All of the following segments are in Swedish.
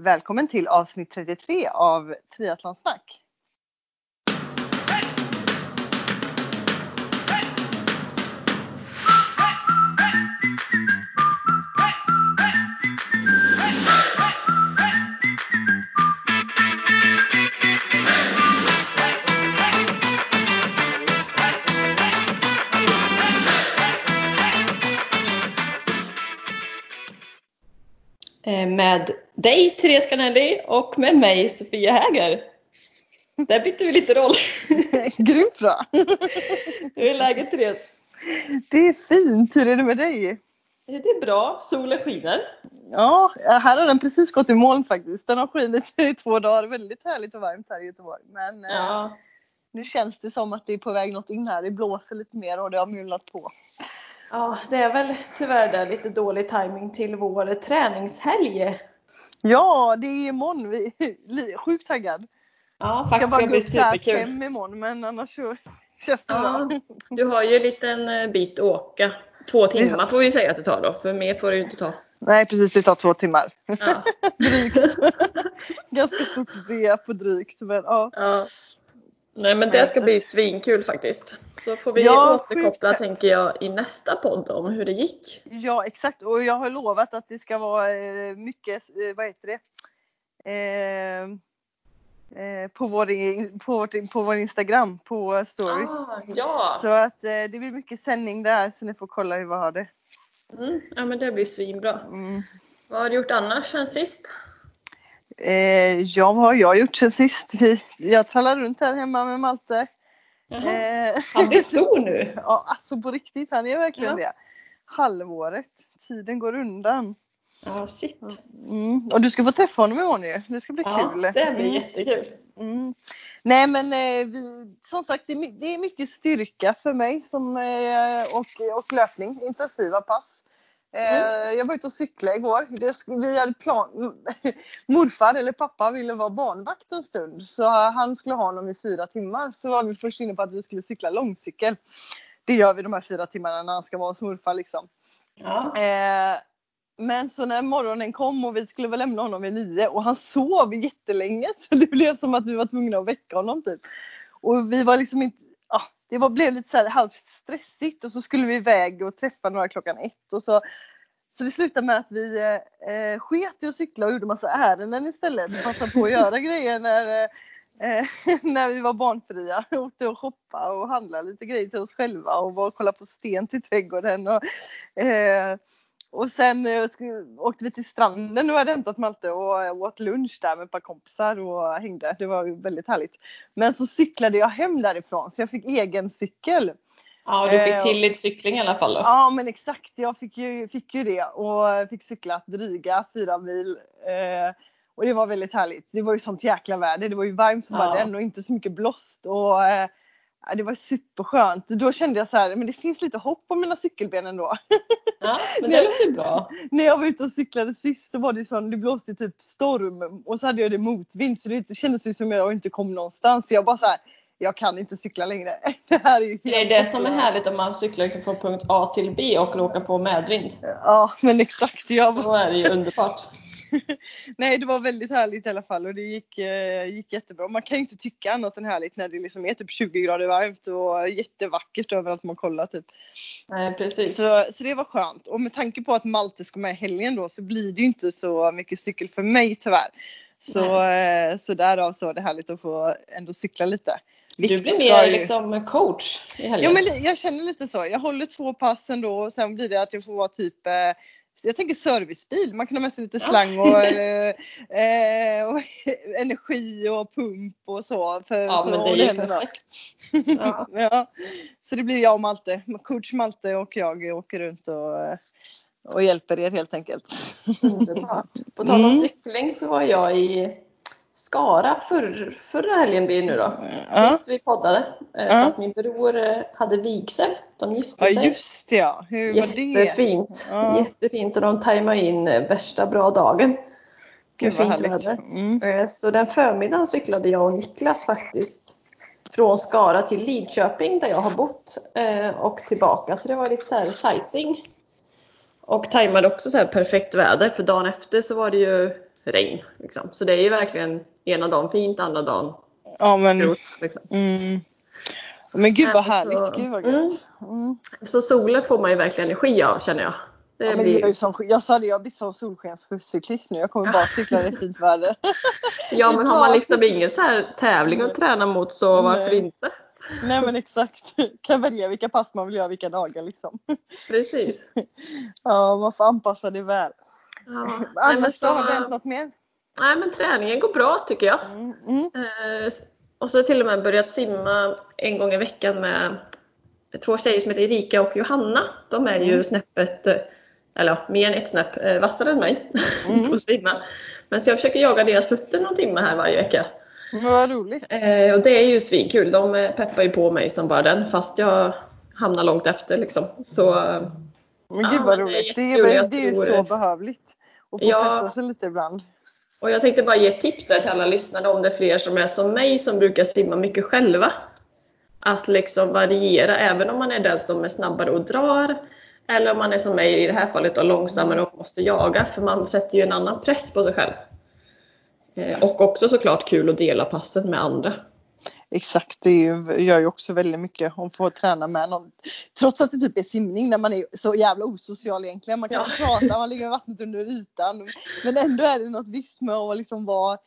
Välkommen till avsnitt 33 av Triathlonsnack. Med dig Therese Canelli och med mig Sofia Häger. Där bytte vi lite roll. Grymt bra! Hur är läget Therese? Det är fint, hur är det med dig? Det är bra, solen skiner. Ja, här har den precis gått i moln faktiskt. Den har skinit i två dagar, väldigt härligt och varmt här i Göteborg. Men eh, Ja, nu känns det som att det är på väg något in här. Det blåser lite mer och det har mulnat på. Ja det är väl tyvärr där lite dålig timing till vår träningshelg. Ja, det är imorgon. Vi är sjukt taggad. Ja, Ska faktiskt bara ska gå upp där superkul. fem imorgon men annars så känns det Ja, bra. du har ju en liten eh, bit att åka. Två timmar får vi säga att det tar då, för mer får det ju inte ta. Nej precis, det tar två timmar. Ja, Drygt. Ganska stort V på drygt men ja. ja. Nej men det ska bli svinkul faktiskt. Så får vi Ja, återkoppla sjukt. tänker jag i nästa podd om hur det gick. Ja exakt och jag har lovat att det ska vara eh, mycket, eh, vad heter det? Eh, eh, på, vår, på, vårt, på vår Instagram, på story. Ah, ja! Så att eh, det blir mycket sändning där så ni får kolla hur vi har det. Mm, ja men det blir svinbra. Mm. Vad har du gjort annars sen sist? Eh, ja, vad har jag gjort sen sist? Vi, jag trallar runt här hemma med Malte. Eh, Han blir stor nu. ja, alltså på riktigt, han är verkligen Ja. det. Halvåret, tiden går undan. Ja, shit. Mm. Och du ska få träffa honom imorgon ju. Det ska bli Ja, kul. det blir Mm. jättekul. Mm. Nej men eh, vi, som sagt det är, det är mycket styrka för mig som, eh, och, och löpning, intensiva pass. Eh, Jag var ute och cyklade igår. Det, vi hade plan, morfar eller pappa ville vara barnvakt en stund så han skulle ha honom i fyra timmar. Så var vi först inne på att vi skulle cykla långcykel. Det gör vi de här fyra timmarna när han ska vara hos morfar liksom. Ja. Eh, men så när morgonen kom och vi skulle väl lämna honom vid nio och han sov jättelänge så det blev som att vi var tvungna att väcka honom typ. Och vi var liksom inte, ja, det var, blev lite så här halvt stressigt och så skulle vi iväg och träffa några klockan ett och så så det slutade med att vi eh, eh, sket i att cykla och gjorde massa ärenden istället passade på att göra grejer när, eh, när vi var barnfria. Åkte och shoppa och handlade lite grejer till oss själva och var och kollade på sten till trädgården. Och, eh, och sen eh, åkte vi till stranden och hade hämtat Malte och eh, åt lunch där med ett par kompisar och hängde. Det var väldigt härligt. Men så cyklade jag hem därifrån så jag fick egen cykel. ja, du fick Eh, till lite cykling i alla fall då. Ja men exakt, jag fick ju, fick ju det och fick cykla dryga fyra mil. Och det var väldigt härligt. Det var ju sånt jäkla väder. Det var ju varmt som Ja. bara den och inte så mycket blåst. Och, det var superskönt. Då kände jag så här, men det finns lite hopp om mina cykelben ändå. Ja, men det låter bra. När jag var ute och cyklade sist så var det sån, det blåste typ storm och så hade jag det motvind så det kändes ju som jag inte kom någonstans. Så jag bara så här, jag kan inte cykla längre. Det här är ju Det är det som är härligt om man cyklar liksom från punkt A till B och råkar på medvind. Ja men exakt. Jag var Då är det ju underbart. Nej det var väldigt härligt i alla fall och det gick, eh, gick jättebra. Man kan ju inte tycka annat än härligt när det liksom är typ 20 grader varmt och jättevackert överallt man kollar typ. Nej, precis. Så, så det var skönt. Och med tanke på att Malte ska med helgen då så blir det ju inte så mycket cykel för mig tyvärr. Så, eh, så därav så var det härligt att få ändå cykla lite. Du Viktor blir mer ju- liksom coach i helgen. Ja men jag känner lite så. Jag håller två pass ändå och sen blir det att jag får vara typ eh, jag tänker servicebil, man kan ha med sig lite slang och, eh, och energi och pump och så. För, ja, så men det är ju perfekt. Ja. ja. Så det blir jag och Malte, coach Malte och jag åker runt och, och hjälper er helt enkelt. Underbart. På tal om Mm. cykling så var jag i Skara förr, förra helgen blir det nu då. Ja, Visst vi poddade. Eh, Ja. För att min bror eh, hade vigsel. De gifte ja sig. just det ja. Hur var det? Jättefint. Ja. Jättefint och de tajmade in eh, värsta bra dagen. Gud vad fint väder. Mm. Så den förmiddagen cyklade jag och Niklas faktiskt från Skara till Lidköping där jag har bott och tillbaka. Så det var lite så här sightseeing. Och tajmade också så här perfekt väder för dagen efter så var det ju regn. Liksom. Så det är ju verkligen ena dagen fint, andra dagen Ja men, grot. Liksom. mm. men gud vad härligt, så- gud vad mm. gött. Mm. Så solen får man ju verkligen energi av känner jag. Det Ja, men det blir... är ju som, jag sa det, jag har blivit som solskenscyklist nu. Jag kommer bara cykla i fint väder. Ja men har man liksom ingen så här tävling att träna mot så varför Nej. inte? Nej men exakt. Kan välja vilka pass man vill göra vilka dagar liksom. Precis. Ja, man får anpassa det väl. Ja. Annars men så... har det hänt något mer? nej men träningen går bra tycker jag. Mm, mm. Eh, och så har jag till och med börjat simma en gång i veckan med två tjejer som heter Erika och Johanna. De är ju Mm. snäppet, eh, eller mer än ett snäpp eh, vassare än mig Mm. på att simma. Men så jag försöker jaga deras fötter någon timme här varje vecka. Vad roligt. Eh, och det är ju svinkul. De peppar ju på mig som bara den fast jag hamnar långt efter liksom. Så Men gud vad men det är roligt. Det är, väl, det är ju så behövligt. Att få Ja. testa sig lite ibland. Och jag tänkte bara ge ett tips där till alla lyssnare om det är fler som är som mig som brukar simma mycket själva. Att liksom variera även om man är den som är snabbare och drar eller om man är som mig i det här fallet då, långsammare och måste jaga för man sätter ju en annan press på sig själv. Eh, Och också såklart kul att dela passen med andra. Exakt, det gör ju också väldigt mycket om få träna med någon. Trots att det typ är simning när man är så jävla osocial egentligen. Man kan Ja. inte prata, man ligger i vattnet under ytan. Men ändå är det något visst med att liksom vara,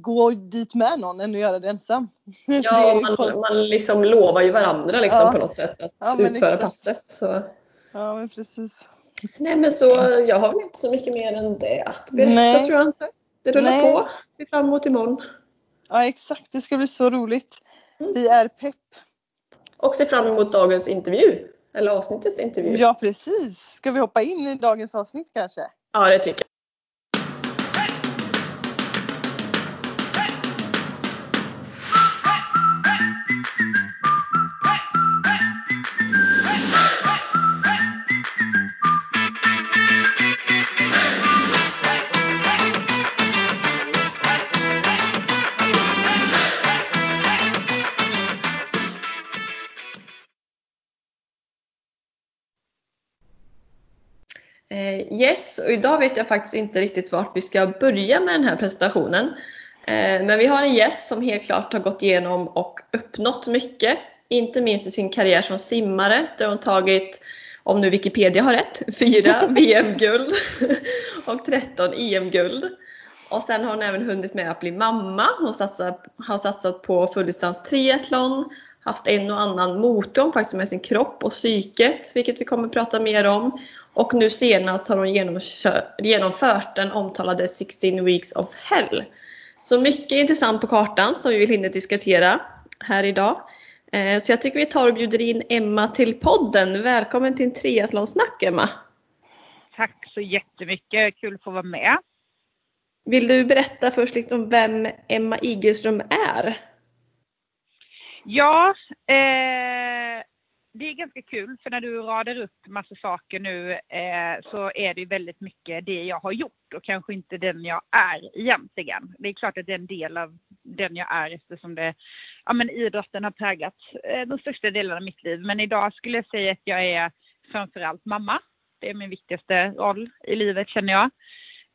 gå dit med någon än att göra det ensam. det Ja, ju man, konstigt. man liksom lovar ju varandra liksom Ja. på något sätt att Ja, utföra exakt. passet. Så. Ja, men precis. Nej men så jag har väl inte så mycket mer än det att berätta Nej. tror jag inte. Det rullar Nej. på. Ser fram emot imorgon. Ja, exakt. Det ska bli så roligt. Mm. Vi är pepp. Och ser fram emot dagens intervju. Eller avsnittets intervju. Ja, precis. Ska vi hoppa in i dagens avsnitt kanske? ja det tycker yes, och idag vet jag faktiskt inte riktigt vart vi ska börja med den här presentationen. Eh, men vi har en gäst som helt klart har gått igenom och uppnått mycket. Inte minst i sin karriär som simmare där hon tagit, om nu Wikipedia har rätt, fyra VM-guld och 13 EM-guld. Och sen har hon även hunnit med att bli mamma. Hon satsar, har satsat på fulldistans triathlon, haft en och annan motgång faktiskt med sin kropp och psyket, vilket vi kommer att prata mer om. Och nu senast har hon genomfört den omtalade 16 Weeks of Hell. Så mycket intressant på kartan som vi vill hinna diskutera här idag. Eh, Så jag tycker vi tar och bjuder in Emma till podden. Välkommen till triathlonsnack Emma! Tack så jättemycket, kul att få vara med. Vill du berätta först lite om vem Emma Igelström är? Ja, eh, det är ganska kul för när du radar upp massa saker nu eh, så är det ju väldigt mycket det jag har gjort och kanske inte den jag är egentligen. Det är klart att det är en del av den jag är eftersom det, ja men idrotten har präglat eh, den största delen av mitt liv. Men idag skulle jag säga att jag är framförallt mamma. Det är min viktigaste roll i livet känner jag.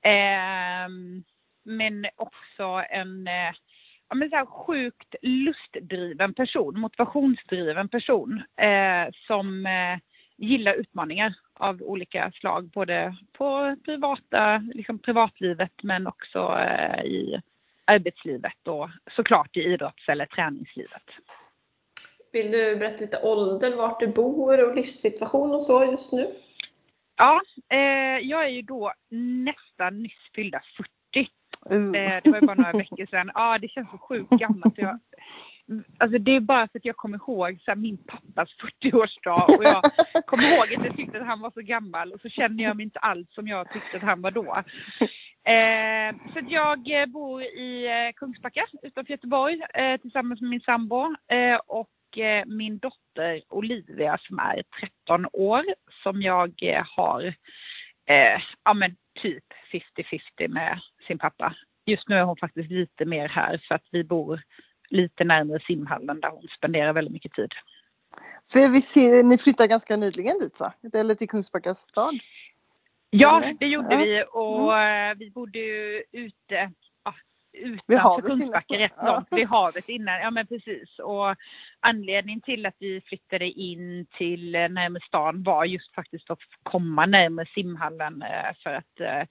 Eh, men också en eh, ja, men så här sjukt lustdriven person, motivationsdriven person eh, som eh, gillar utmaningar av olika slag, både på privata, liksom privatlivet men också eh, i arbetslivet och såklart i idrotts eller träningslivet. Vill du berätta lite ålder, vart du bor och livssituation och så just nu? Ja, eh, jag är ju då nästan nyss fyllda 40 Uh. Eh, det var ju bara några veckor sedan. Ja, det känns så sjukt gammalt. Jag, alltså det är bara för att jag kommer ihåg så här, min pappas 40-årsdag och jag kommer ihåg att jag tyckte att han var så gammal och så känner jag mig inte alls som jag tyckte att han var då. Eh, så att jag eh, bor i eh, Kungsbacka utanför Göteborg eh, tillsammans med min sambo eh, och eh, min dotter Olivia som är 13 år som jag eh, har eh, ja men typ 50-50 med sin pappa. Just nu är hon faktiskt lite mer här för att vi bor lite närmare simhallen där hon spenderar väldigt mycket tid. För vi ser, ni flyttade ganska nyligen dit va? Eller till Kungsbacka stad? Ja, det gjorde. Mm. vi och eh, vi bodde ju ute ja, utanför Kungsbacka rätt långt vid havet innan. Ja men precis. Och anledningen till att vi flyttade in till eh, närmare stan var just faktiskt att komma närmare simhallen eh, för att eh,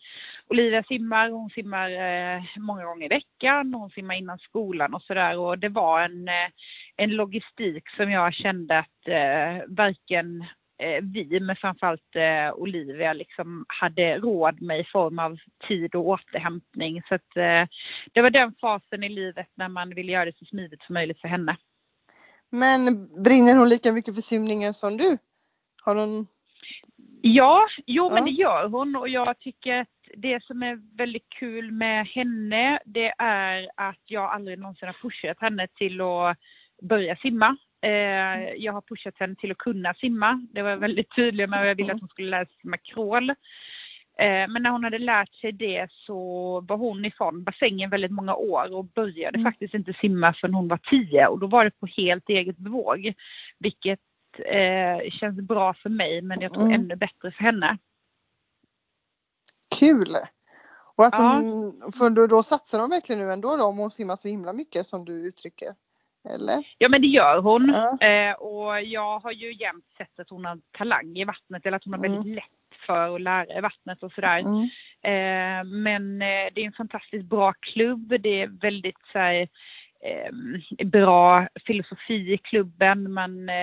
Olivia simmar, hon simmar många gånger i veckan, hon simmar innan skolan och sådär och det var en, en logistik som jag kände att varken vi, men framförallt eh, Olivia, liksom hade råd med i form av tid och återhämtning. Så att, eh, det var den fasen i livet när man ville göra det så smidigt som möjligt för henne. Men brinner hon lika mycket för simningen som du? Har hon... Ja, jo men Ja. det gör hon och jag tycker att det som är väldigt kul med henne det är att jag aldrig någonsin har pushat henne till att börja simma. Eh, jag har pushat henne till att kunna simma. Det var jag väldigt tydlig med jag ville att hon skulle lära sig simma crawl. Eh, men när hon hade lärt sig det så var hon ifrån bassängen väldigt många år och började Mm. faktiskt inte simma förrän hon var tio och då var det på helt eget bevåg. Vilket eh, känns bra för mig men jag tror Mm. ännu bättre för henne. Kul! Och att Ja. hon, för då, då satsar de verkligen nu ändå då, om hon simmar så himla mycket som du uttrycker? Eller? Ja men det gör hon. Ja. Eh, och jag har ju jämt sett att hon har talang i vattnet eller att hon har Mm. väldigt lätt för att lära vattnet och sådär. Mm. Eh, men eh, det är en fantastiskt bra klubb. Det är väldigt så här, eh, bra filosofi i klubben. Man eh,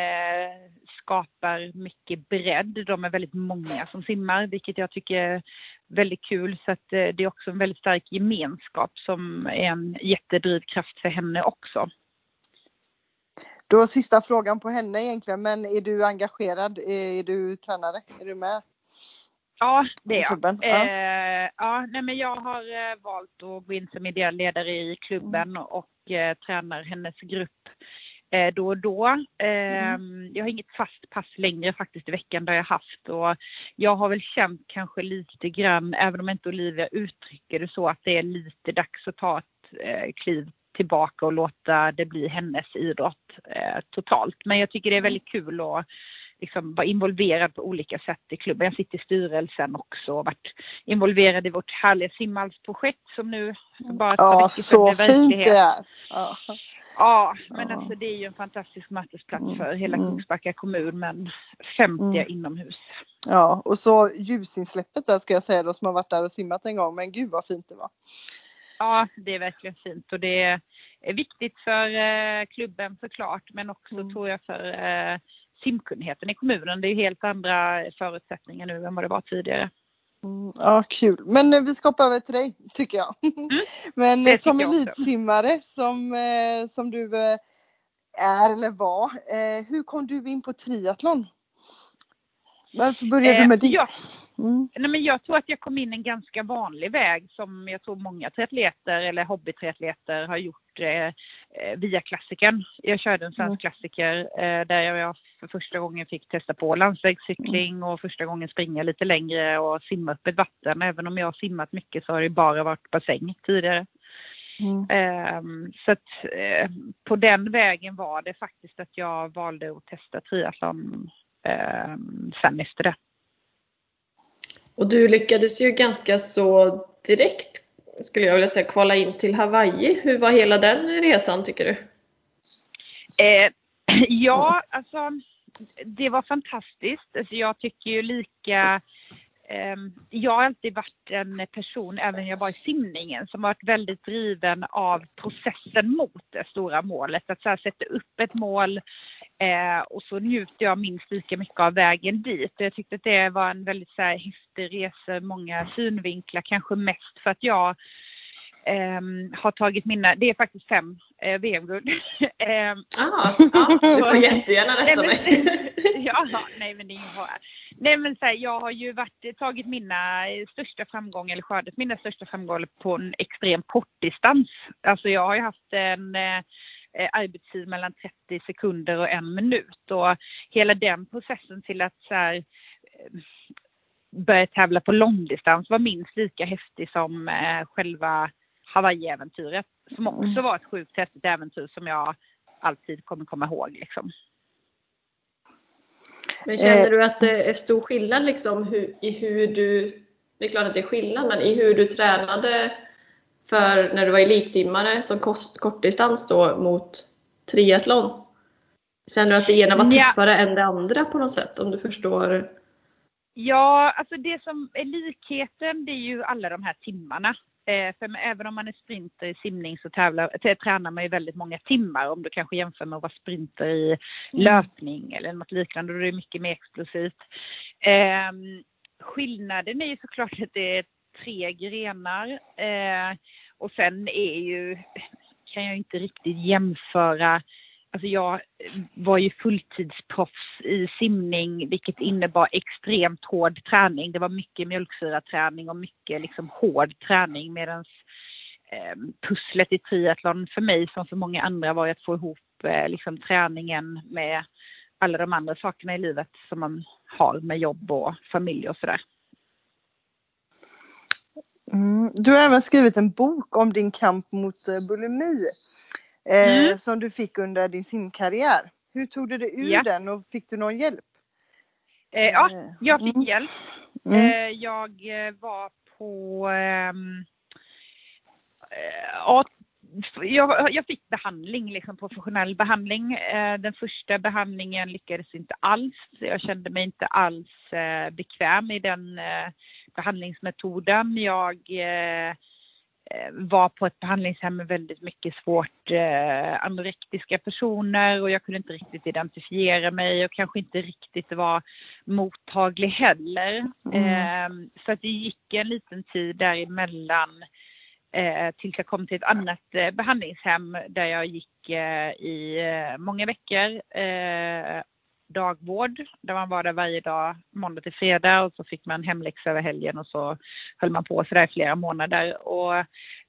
skapar mycket bredd. De är väldigt många som simmar, vilket jag tycker är väldigt kul. Så att, eh, det är också en väldigt stark gemenskap som är en jättedrivkraft för henne också. Då sista frågan på henne egentligen, men är du engagerad? Är du tränare? Är du med Ja, det är jag. klubben? Ja. Eh, ja, nej, men jag har eh, valt att gå in som ideell ledare i klubben och eh, tränar hennes grupp eh, då och då. Eh, Jag har inget fast pass längre faktiskt i veckan det har jag haft och jag har väl känt kanske lite grann, även om inte Olivia uttrycker det så, att det är lite dags att ta ett eh, kliv tillbaka och låta det bli hennes idrott eh, totalt. Men jag tycker det är väldigt kul att liksom vara involverad på olika sätt i klubben. Jag sitter i styrelsen också och varit involverad i vårt härliga simhallsprojekt som nu för bara Ja, så fint det är. Ja. Ja, men Ja. alltså det är ju en fantastisk mötesplats Mm, för hela mm. Kungsbacka kommun men 50 Mm. inomhus. ja, och så ljusinsläppet där ska jag säga då som har varit där och simmat en gång. Men gud vad fint det var. Ja, det är verkligen fint och det är viktigt för eh, klubben såklart men också Mm. tror jag för eh, simkunnigheten i kommunen. Det är helt andra förutsättningar nu än vad det var tidigare. Mm, ja, kul. Men eh, vi ska hoppa över till dig, tycker jag. Men Mm. eh, som elitsimmare som, som du är eller var, hur kom du in på triathlon? Varför började Eh, du med det? ja. Mm. Nej, men jag tror att jag kom in en ganska vanlig väg som jag tror många triatleter eller hobbytriatleter har gjort eh, eh, via klassikern. Jag körde en svensk klassiker eh, där jag för första gången fick testa på landsvägscykling och första gången springa lite längre och simma upp ett vatten. Även om jag har simmat mycket så har det bara varit bassäng tidigare. Mm. Ehm, så att eh, på den vägen var det faktiskt att jag valde att testa triathlon sen efter det. Och du lyckades ju ganska så direkt, skulle jag vilja säga, kvala in till Hawaii. Hur var hela den resan tycker du? Eh, ja, alltså det var fantastiskt. Alltså, jag tycker ju lika... ehm, jag har alltid varit en person, även när jag var i simningen, som varit väldigt driven av processen mot det stora målet. Att så här, sätta upp ett mål eh, och så njuter jag minst lika mycket av vägen dit. Jag tyckte att det var en väldigt så här, häftig resa, många synvinklar, kanske mest för att jag ehm, har tagit mina, det är faktiskt fem eh, VM-guld. Ehm, Ah, ja, du får jättegärna rätta mig. ja, nej men det är fara. Nej men så här, jag har ju varit, tagit mina största framgångar, eller skördat mina största framgångar på en extrem kortdistans. Alltså jag har ju haft en eh, eh, arbetstid mellan 30 sekunder och en minut och hela den processen till att så här, eh, börja tävla på långdistans var minst lika häftig som eh, själva Hawaii-äventyret. Som också var ett sjukt häftigt äventyr som jag alltid kommer komma ihåg. Liksom. Men känner Eh, du att det är stor skillnad liksom hur, i hur du det är klart att det är skillnad, men i hur du tränade för när du var elitsimmare som kortdistans då mot triathlon? Känner du att det ena var tuffare ja. än det andra på något sätt? Om du förstår? Ja, alltså det som är likheten det är ju alla de här timmarna. Eh, för även om man är sprinter i simning så tävlar, tränar man ju väldigt många timmar om du kanske jämför med att vara sprinter i mm. löpning eller något liknande. Då är det mycket mer explosivt. Eh, skillnaden är ju såklart att det är tre grenar. Eh, och sen är ju, kan jag inte riktigt jämföra Alltså jag var ju fulltidsproffs i simning vilket innebar extremt hård träning. Det var mycket mjölksyraträning och mycket liksom hård träning medan eh, pusslet i triathlon för mig som för många andra var att få ihop eh, liksom träningen med alla de andra sakerna i livet som man har med jobb och familj och sådär. Mm. Du har även skrivit en bok om din kamp mot eh, bulimi eh, mm. som du fick under din simkarriär. Hur tog du dig ur ja. den och fick du någon hjälp? Eh, ja, eh, jag fick mm. hjälp. Mm. Eh, jag var på ehm, ja, jag, jag, fick behandling, liksom professionell behandling. Den första behandlingen lyckades inte alls. Jag kände mig inte alls bekväm i den behandlingsmetoden. Jag Eh, var på ett behandlingshem med väldigt mycket svårt eh, anorektiska personer och jag kunde inte riktigt identifiera mig och kanske inte riktigt vara mottaglig heller. Mm. Eh, så att det gick en liten tid däremellan eh, tills jag kom till ett annat eh, behandlingshem där jag gick eh, i eh, många veckor eh, dagvård där man var där varje dag måndag till fredag och så fick man hemläxa över helgen och så höll man på sådär i flera månader. Och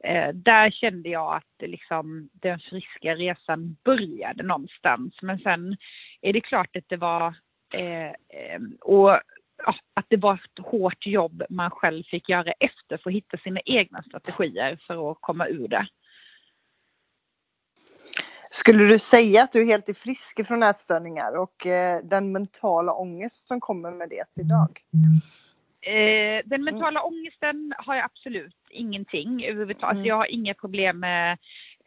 eh, där kände jag att liksom, den friska resan började någonstans. Men sen är det klart att det var eh, eh, och ja, att det var ett hårt jobb man själv fick göra efter för att hitta sina egna strategier för att komma ur det. Skulle du säga att du är helt frisk från ätstörningar och eh, den mentala ångest som kommer med det idag? Eh, den mentala mm. ångesten har jag absolut ingenting överhuvudtaget. Mm. Jag har inga problem med,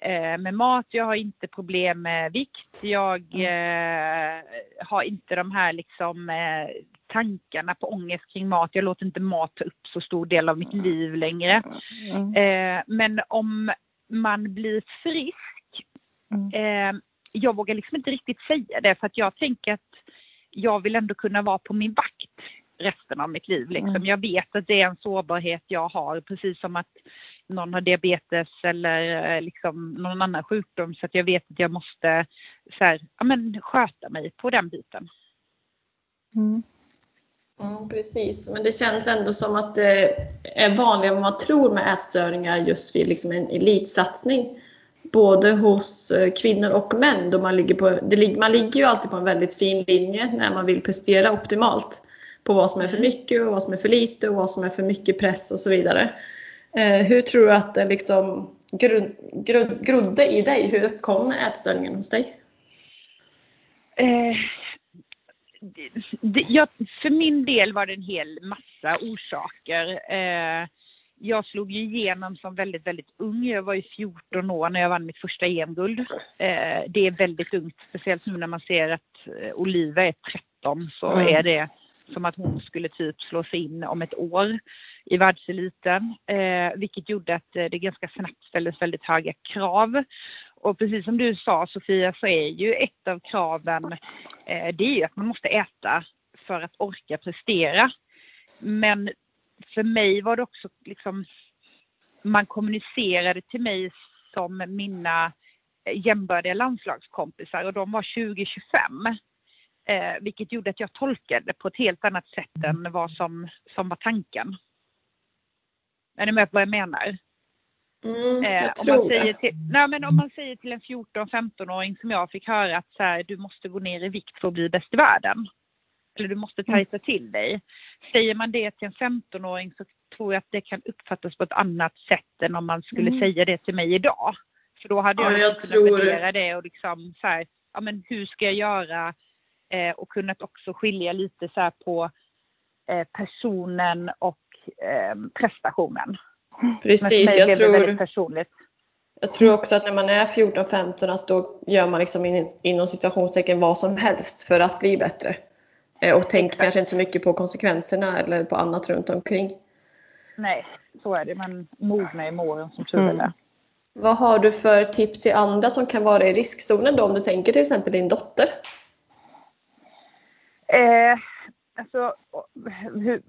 eh, med mat, jag har inte problem med vikt, jag mm. eh, har inte de här liksom eh, tankarna på ångest kring mat. Jag låter inte mat ta upp så stor del av mitt liv längre. Mm. Eh, men om man blir frisk Mm. Eh, jag vågar liksom inte riktigt säga det för att jag tänker att jag vill ändå kunna vara på min vakt resten av mitt liv. Liksom. Mm. Jag vet att det är en sårbarhet jag har precis som att någon har diabetes eller eh, liksom någon annan sjukdom så att jag vet att jag måste så här, ja, men, sköta mig på den biten. Mm. Mm, precis, men det känns ändå som att det är vanligare än man tror med ätstörningar just vid liksom en elitsatsning både hos eh, kvinnor och män. Då man, ligger på, det, man ligger ju alltid på en väldigt fin linje när man vill prestera optimalt. På vad som är för mm. mycket och vad som är för lite och vad som är för mycket press och så vidare. Eh, hur tror du att det liksom grund, grund, grodde i dig? Hur uppkom ätstörningen hos dig? Eh, det, jag, för min del var det en hel massa orsaker. Eh, jag slog ju igenom som väldigt, väldigt ung. Jag var ju 14 år när jag vann mitt första EM-guld. Eh, det är väldigt ungt, speciellt nu när man ser att eh, Oliva är 13 så mm. är det som att hon skulle typ slå sig in om ett år i världseliten. Eh, vilket gjorde att det ganska snabbt ställdes väldigt höga krav. Och precis som du sa Sofia så är ju ett av kraven det är ju att man måste äta för att orka prestera. Men för mig var det också liksom, man kommunicerade till mig som mina jämbördiga landslagskompisar och de var 20-25. Eh, vilket gjorde att jag tolkade på ett helt annat sätt än vad som, som var tanken. Är ni med på vad jag menar? Mm, jag eh, om, man säger till, nej, men om man säger till en 14-15-åring som jag fick höra att så här, du måste gå ner i vikt för att bli bäst i världen eller du måste mm. tajta till dig. Säger man det till en 15-åring så tror jag att det kan uppfattas på ett annat sätt än om man skulle mm. säga det till mig idag. För då hade jag, ja, jag kunnat tror... värdera det och liksom så här, ja men hur ska jag göra? Eh, och kunnat också skilja lite så på eh, personen och eh, prestationen. Precis, jag tror, personligt. jag tror också att när man är 14-15 att då gör man liksom in, inom situationstecken vad som helst för att bli bättre. Eh, och tänker kanske inte så mycket på konsekvenserna eller på annat runt omkring. Nej, så är det. Man mognar i målen som tur mm. är. Vad har du för tips till andra som kan vara i riskzonen då om du tänker till exempel din dotter? Eh, alltså, hur,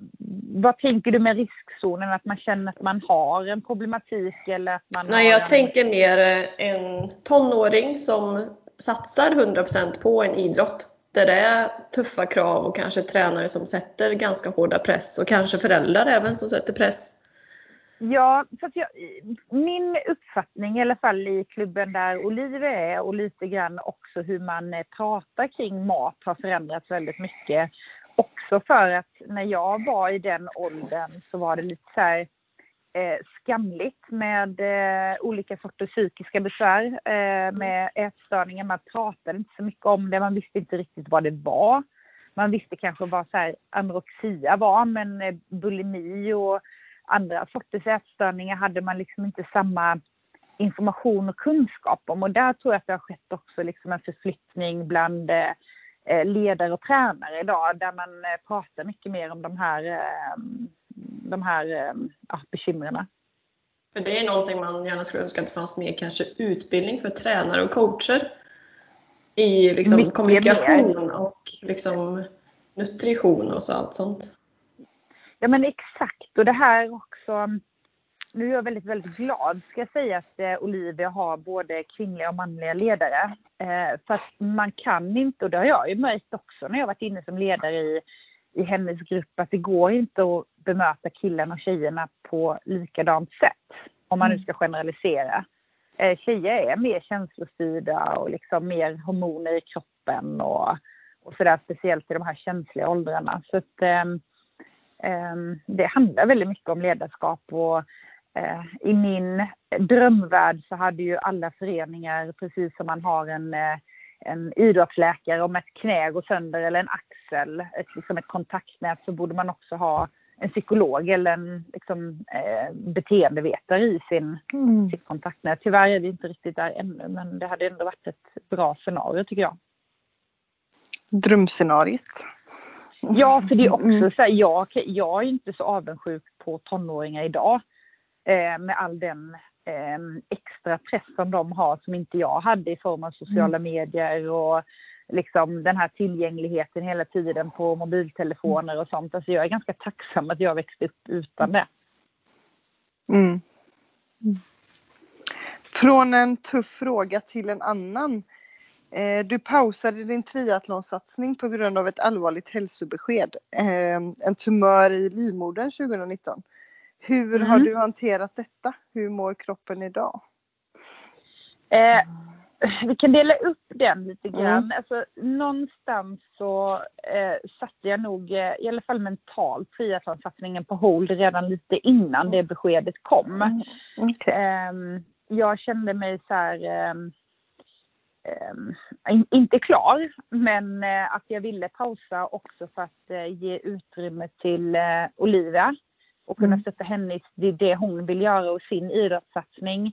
vad tänker du med riskzonen? Att man känner att man har en problematik eller att man Nej, jag en... tänker mer en tonåring som satsar 100% på en idrott där det är tuffa krav och kanske tränare som sätter ganska hårda press och kanske föräldrar även som sätter press. Ja, för jag, min uppfattning i alla fall i klubben där Olive är och lite grann också hur man eh, pratar kring mat har förändrats väldigt mycket. Också för att när jag var i den åldern så var det lite så här skamligt med eh, olika sorters psykiska besvär eh, med ätstörningar. Man pratade inte så mycket om det, man visste inte riktigt vad det var. Man visste kanske vad så här, anorexia var, men eh, bulimi och andra sorters ätstörningar hade man liksom inte samma information och kunskap om. Och där tror jag att det har skett också liksom en förflyttning bland eh, eh, ledare och tränare idag, där man pratar mycket mer om de här de här eh, ja, bekymren. För det är någonting man gärna skulle önska att det fanns mer kanske utbildning för tränare och coacher i liksom kommunikation mer. och liksom nutrition och så allt sånt. Ja men exakt och det här också nu är jag väldigt, väldigt glad ska jag säga att eh, Olivia har både kvinnliga och manliga ledare. Eh, för att man kan inte, och det har jag ju märkt också när jag varit inne som ledare i, i hennes grupp, att det går inte att bemöta killarna och tjejerna på likadant sätt. Om man nu mm. ska generalisera. Eh, tjejer är mer känslostyrda och liksom mer hormoner i kroppen och, och sådär, speciellt i de här känsliga åldrarna. Så att, um, um, det handlar väldigt mycket om ledarskap och uh, i min drömvärld så hade ju alla föreningar, precis som man har en uh, en idrottsläkare om ett knä går sönder eller en axel, ett, liksom ett kontaktnät, så borde man också ha en psykolog eller en liksom, eh, beteendevetare i sin, mm. sitt kontaktnät. Tyvärr är vi inte riktigt där ännu, men det hade ändå varit ett bra scenario tycker jag. Drömscenariet. Ja, för det är också mm. så här, jag, jag är inte så avundsjuk på tonåringar idag eh, med all den eh, extra press som de har som inte jag hade i form av sociala mm. medier och liksom den här tillgängligheten hela tiden på mobiltelefoner och sånt. Alltså jag är ganska tacksam att jag växte upp utan det. Mm. Från en tuff fråga till en annan. Eh, du pausade din triathlonsatsning på grund av ett allvarligt hälsobesked. Eh, en tumör i livmodern 2019. Hur mm. har du hanterat detta? Hur mår kroppen idag? Eh, vi kan dela upp den lite mm. grann. Mm. Alltså, någonstans så eh, satte jag nog, eh, i alla fall mentalt, triathlonsatsningen på hold redan lite innan det beskedet kom. Mm. Okay. Eh, jag kände mig så här, ehm, ehm, in, inte klar, men eh, att jag ville pausa också för att eh, ge utrymme till Olivia och kunna mm. stötta henne i det hon vill göra och sin idrottssatsning.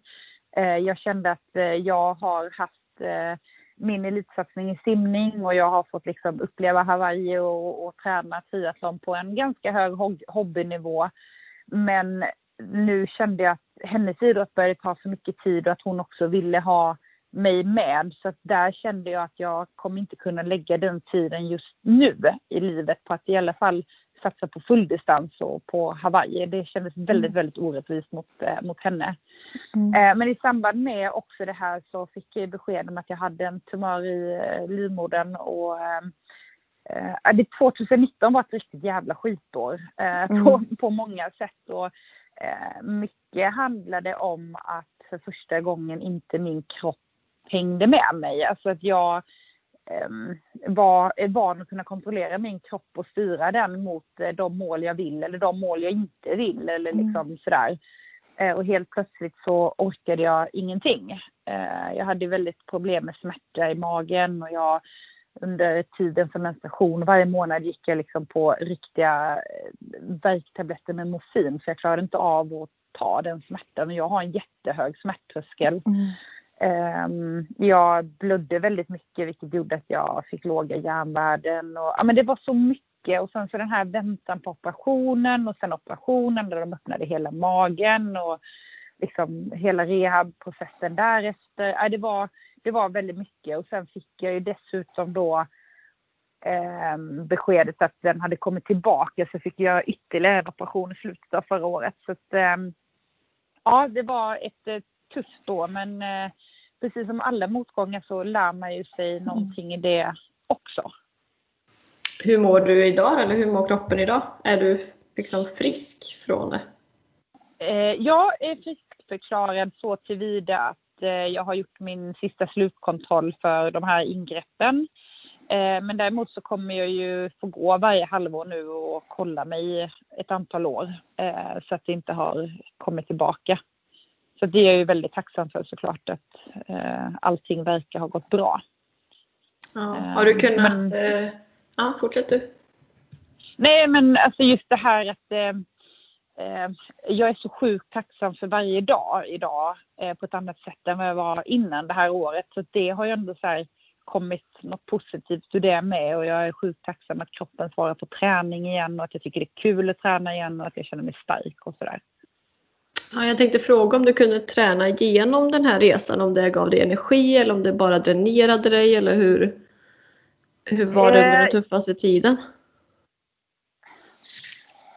Eh, jag kände att eh, jag har haft eh, min elitsatsning i simning och jag har fått liksom uppleva Hawaii och, och träna triathlon på en ganska hög hobbynivå. Men nu kände jag att hennes idrott började ta så mycket tid och att hon också ville ha mig med. Så där kände jag att jag kommer inte kunna lägga den tiden just nu i livet på att i alla fall satsa på fulldistans och på Hawaii. Det kändes väldigt, mm. väldigt orättvist mot, mot henne. Mm. Eh, men i samband med också det här så fick jag besked om att jag hade en tumör i eh, livmodern och eh, 2019 var ett riktigt jävla skitår eh, mm. på, på många sätt. Och, eh, mycket handlade om att för första gången inte min kropp hängde med mig. Alltså att jag Ehm, var, är van att kunna kontrollera min kropp och styra den mot eh, de mål jag vill eller de mål jag inte vill eller mm. liksom mm. sådär. Eh, och helt plötsligt så orkade jag ingenting. Eh, jag hade väldigt problem med smärta i magen och jag under tiden för menstruation. Varje månad gick jag liksom på riktiga eh, värktabletter med morfin för jag klarade inte av att ta den smärtan och jag har en jättehög smärttröskel. Mm. Um, jag blödde väldigt mycket vilket gjorde att jag fick låga järnvärden. Och, ja, men det var så mycket och sen så den här väntan på operationen och sen operationen där de öppnade hela magen och liksom hela rehabprocessen därefter. Ja, det, var, det var väldigt mycket och sen fick jag ju dessutom då eh, beskedet att den hade kommit tillbaka så fick jag ytterligare en operation i slutet av förra året. Så att, eh, ja, det var ett eh, tufft år men eh, precis som alla motgångar så lär man ju sig mm. någonting i det också. Hur mår du idag eller hur mår kroppen idag? Är du liksom frisk från det? Eh, jag är friskförklarad så tillvida att eh, jag har gjort min sista slutkontroll för de här ingreppen. Eh, men däremot så kommer jag ju få gå varje halvår nu och kolla mig ett antal år så att det inte har kommit tillbaka. Så det är jag ju väldigt tacksam för såklart att allting verkar ha gått bra. Ja, har du kunnat... Men, ja, fortsätt du. Nej, men alltså just det här att eh, eh, jag är så sjukt tacksam för varje dag idag eh, på ett annat sätt än vad jag var innan det här året. Så det har ju ändå så här, kommit något positivt ur det med och jag är sjukt tacksam att kroppen svarar på träning igen och att jag tycker det är kul att träna igen och att jag känner mig stark och sådär. Ja, jag tänkte fråga om du kunde träna igenom den här resan, om det gav dig energi eller om det bara dränerade dig eller hur, hur var det under den eh, tuffaste tiden?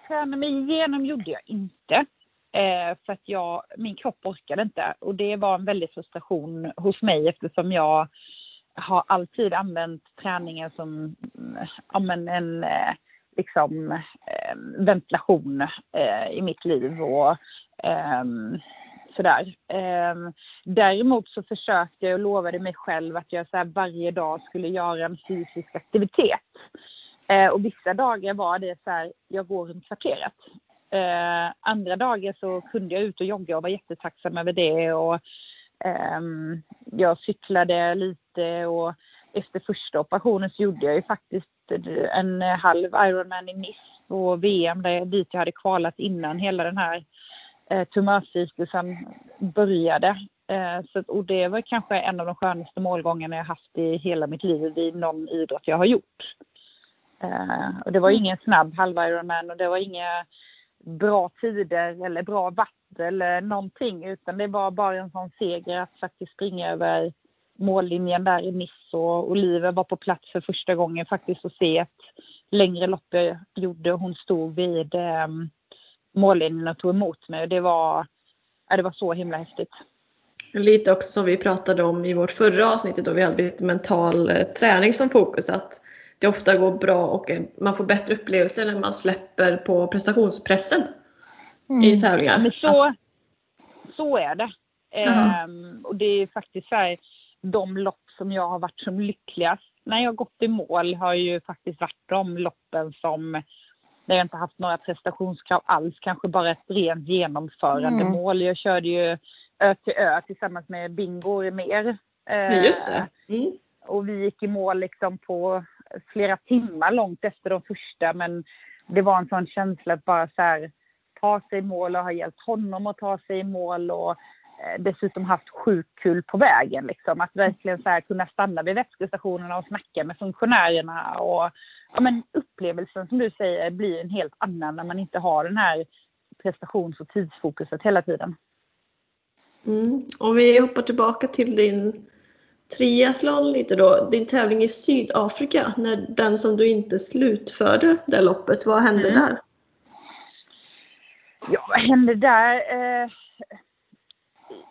Träna mig igenom gjorde jag inte. Eh, för att jag, min kropp orkade inte och det var en väldig frustration hos mig eftersom jag har alltid använt träningen som ja, men en eh, liksom, ventilation i mitt liv och Um, sådär. Eh, däremot så försökte jag och lovade mig själv att jag så varje dag skulle göra en fysisk aktivitet. Eh, och vissa dagar var det så här, jag går runt kvarteret. Eh, andra dagar så kunde jag ut och jogga och var jättetacksam över det. Och, ehm, jag cyklade lite och efter första operationen så gjorde jag ju faktiskt en halv Ironman i Nice på VM där, dit jag hade kvalat innan hela den här eh, tumörcitusen började. Eh, så, och det var kanske en av de skönaste målgångarna jag haft i hela mitt liv i någon idrott jag har gjort. Eh, och det var mm. ingen snabb halva Ironman och det var inga bra tider eller bra vatten eller någonting utan det var bara en sån seger att faktiskt springa över mållinjen där i Nice och Oliver var på plats för första gången faktiskt och se ett längre lopp jag gjorde. Hon stod vid um, mållinjen och tog emot mig. Det var, ja, det var så himla häftigt. Lite också som vi pratade om i vårt förra avsnitt då vi hade lite mental eh, träning som fokus. Att det ofta går bra och man får bättre upplevelser när man släpper på prestationspressen mm. i tävlingar. Men så, så är det. Ehm, och det är faktiskt så här, de lopp som jag har varit som lyckligast när jag gått i mål har ju faktiskt varit de loppen som där jag inte haft några prestationskrav alls, kanske bara ett rent genomförandemål. Mm. Jag körde ju ö till ö tillsammans med Bingo mer. Eh, Just det. Mm. Och vi gick i mål liksom på flera timmar långt efter de första men det var en sån känsla att bara så här, ta sig i mål och ha hjälpt honom att ta sig i mål och eh, dessutom haft sjukt kul på vägen. Liksom. Att verkligen så här, kunna stanna vid vätskestationerna och snacka med funktionärerna och ja, men upplevelsen som du säger blir en helt annan när man inte har den här prestations och tidsfokuset hela tiden. Mm. Om vi hoppar tillbaka till din triathlon lite då. Din tävling i Sydafrika, när den som du inte slutförde det loppet, vad hände mm. där? Ja, vad hände där?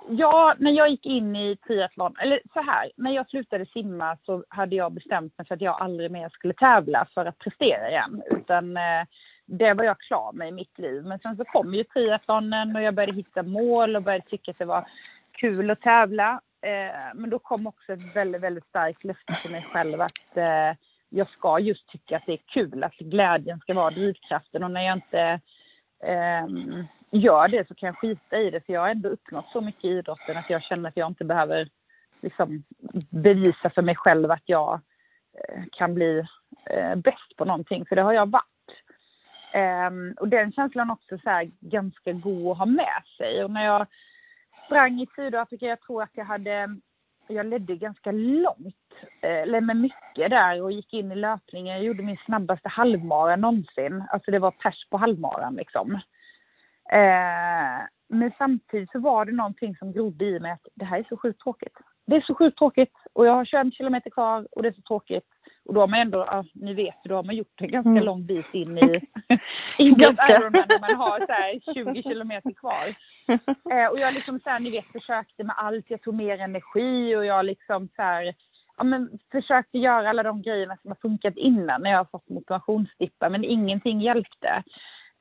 Ja, när jag gick in i triathlon, eller så här, när jag slutade simma så hade jag bestämt mig för att jag aldrig mer skulle tävla för att prestera igen. Utan eh, det var jag klar med i mitt liv. Men sen så kom ju triathlonen och jag började hitta mål och började tycka att det var kul att tävla. Eh, men då kom också ett väldigt, väldigt starkt löfte till mig själv att eh, jag ska just tycka att det är kul, att glädjen ska vara drivkraften och när jag inte ehm, gör det så kan jag skita i det för jag har ändå uppnått så mycket i idrotten att jag känner att jag inte behöver liksom bevisa för mig själv att jag eh, kan bli eh, bäst på någonting, för det har jag varit. Um, och den känslan också så här, ganska god att ha med sig. Och när jag sprang i Sydafrika, jag tror att jag hade, jag ledde ganska långt, eh, eller med mycket där och gick in i löpningen. Jag gjorde min snabbaste halvmara någonsin. Alltså det var pers på halvmaran liksom. Uh, men samtidigt så var det någonting som grodde i mig att det här är så sjukt tråkigt. Det är så sjukt tråkigt och jag har 21 kilometer kvar och det är så tråkigt. Och då har man ändå, ja, ni vet då har man gjort en ganska mm. lång bit in i, in ganska. Ironman när man har så här 20 kilometer kvar. Eh, och jag liksom så här, ni vet, försökte med allt. Jag tog mer energi och jag liksom så här, ja, men försökte göra alla de grejerna som har funkat innan när jag har fått motivationsdippar, men ingenting hjälpte.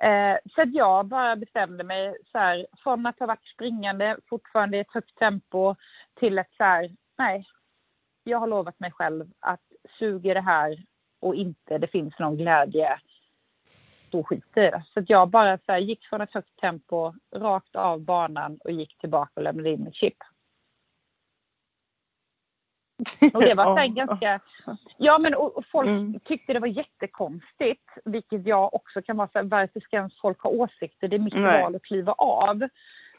Eh, så att jag bara bestämde mig så här, från att ha varit springande, fortfarande i ett högt tempo, till att så här, nej, jag har lovat mig själv att suger det här och inte det finns någon glädje, då skiter jag Så att jag bara så här, gick från ett högt tempo rakt av banan och gick tillbaka och lämnade in mitt chip. Och det var så ganska... Ja, men och, och folk mm. tyckte det var jättekonstigt, vilket jag också kan vara så här, varför ska ens folk ha åsikter? Det är mitt Nej. val att kliva av.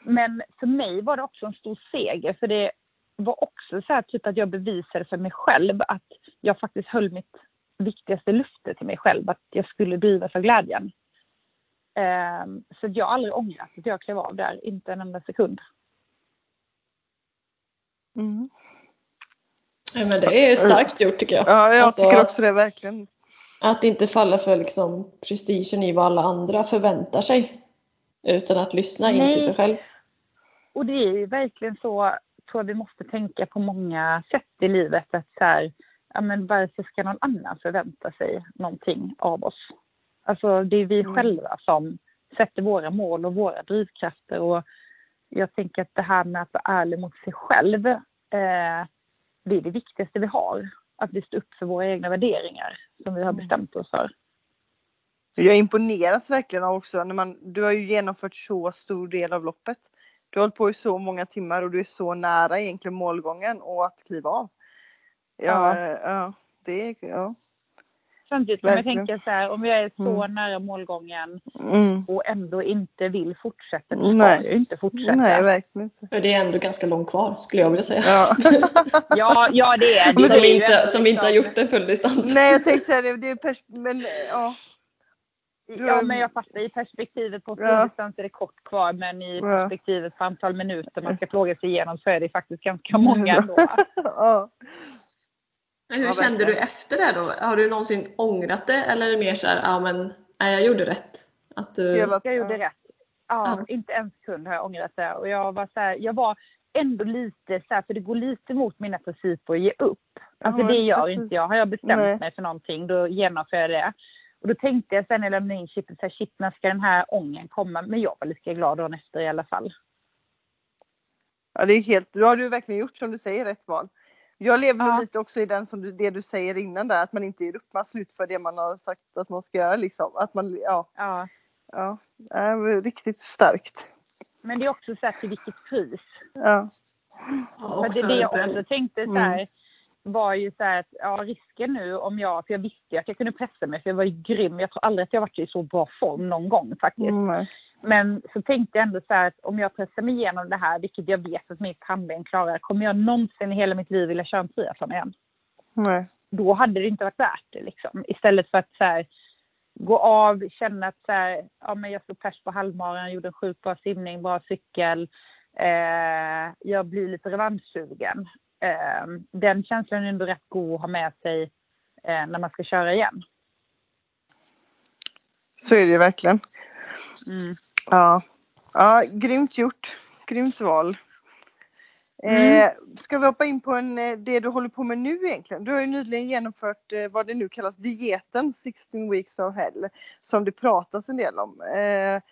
Men för mig var det också en stor seger, för det var också så här, typ att jag bevisade för mig själv att jag faktiskt höll mitt viktigaste löfte till mig själv, att jag skulle drivas av glädjen. Um, så jag har aldrig ångrat att jag klev av där, inte en enda sekund. Mm. Men det är starkt gjort tycker jag. Ja, jag alltså, tycker också det verkligen. Att inte falla för liksom prestigen i vad alla andra förväntar sig. Utan att lyssna Nej. in till sig själv. Och det är ju verkligen så, tror jag vi måste tänka på många sätt i livet. Att så här, ja, men varför ska någon annan förvänta sig någonting av oss? Alltså det är vi mm. själva som sätter våra mål och våra drivkrafter. Och jag tänker att det här med att vara ärlig mot sig själv eh, det är det viktigaste vi har. Att vi står upp för våra egna värderingar som vi har mm. bestämt oss för. Jag imponeras verkligen av också när man, du har ju genomfört så stor del av loppet. Du har hållit på i så många timmar och du är så nära egentligen målgången och att kliva av. Ja, ja. ja det ja. Samtidigt kan man tänka så här, om jag är så mm. nära målgången mm. och ändå inte vill fortsätta, då ska jag inte fortsätta. Nej, verkligen inte. Det är ändå ganska långt kvar skulle jag vilja säga. Ja, ja, ja det är det. Som, det inte, som inte har liksom- gjort en full distans. Nej, jag tänkte säga det, det är men ja. Ja, men jag fattar i perspektivet på full distans är det kort kvar, men i perspektivet på antal minuter man ska plåga sig igenom så är det faktiskt ganska många ändå. ja. Men hur ja, kände du efter det då? Har du någonsin ångrat det eller är det mer så här, ja men nej, jag gjorde rätt? Att du... Jag gjorde rätt. Ja, ja, inte en sekund har jag ångrat det. Och jag var så här, jag var ändå lite så här, för det går lite mot mina principer att ge upp. Alltså ja, det gör precis. inte jag. Har jag bestämt nej. mig för någonting då genomför jag det. Och då tänkte jag sen när jag lämnade in chippet, så här, shit när ska den här ången komma? Men jag var lika glad dagen efter i alla fall. Ja, det är helt, då har du verkligen gjort som du säger rätt val. Jag lever ja. lite också i den som du, det du säger innan där, att man inte ger upp, man slutför det man har sagt att man ska göra liksom. Att man, ja. Ja. ja. ja riktigt starkt. Men det är också så här till vilket pris. Ja. För det, det jag också tänkte så här, mm. var ju så här att ja, risken nu om jag, för jag visste att jag kunde pressa mig för jag var ju grym. Jag tror aldrig att jag varit i så bra form någon gång faktiskt. Mm. Men så tänkte jag ändå så här att om jag pressar mig igenom det här, vilket jag vet att mitt pannben klarar, kommer jag någonsin i hela mitt liv vilja köra en triathlon igen? Nej. Då hade det inte varit värt det liksom. Istället för att så här, gå av, känna att så här, ja, men jag slog pers på halvmaran, gjorde en sjukt bra simning, bra cykel. Eh, jag blir lite revanschsugen. Eh, den känslan är ändå rätt god att ha med sig eh, när man ska köra igen. Så är det ju verkligen. Mm. Ja. ja, grymt gjort. Grymt val. Mm. Eh, ska vi hoppa in på en, eh, det du håller på med nu egentligen? Du har ju nyligen genomfört eh, vad det nu kallas dieten 16 weeks of hell som det pratas en del om. Eh,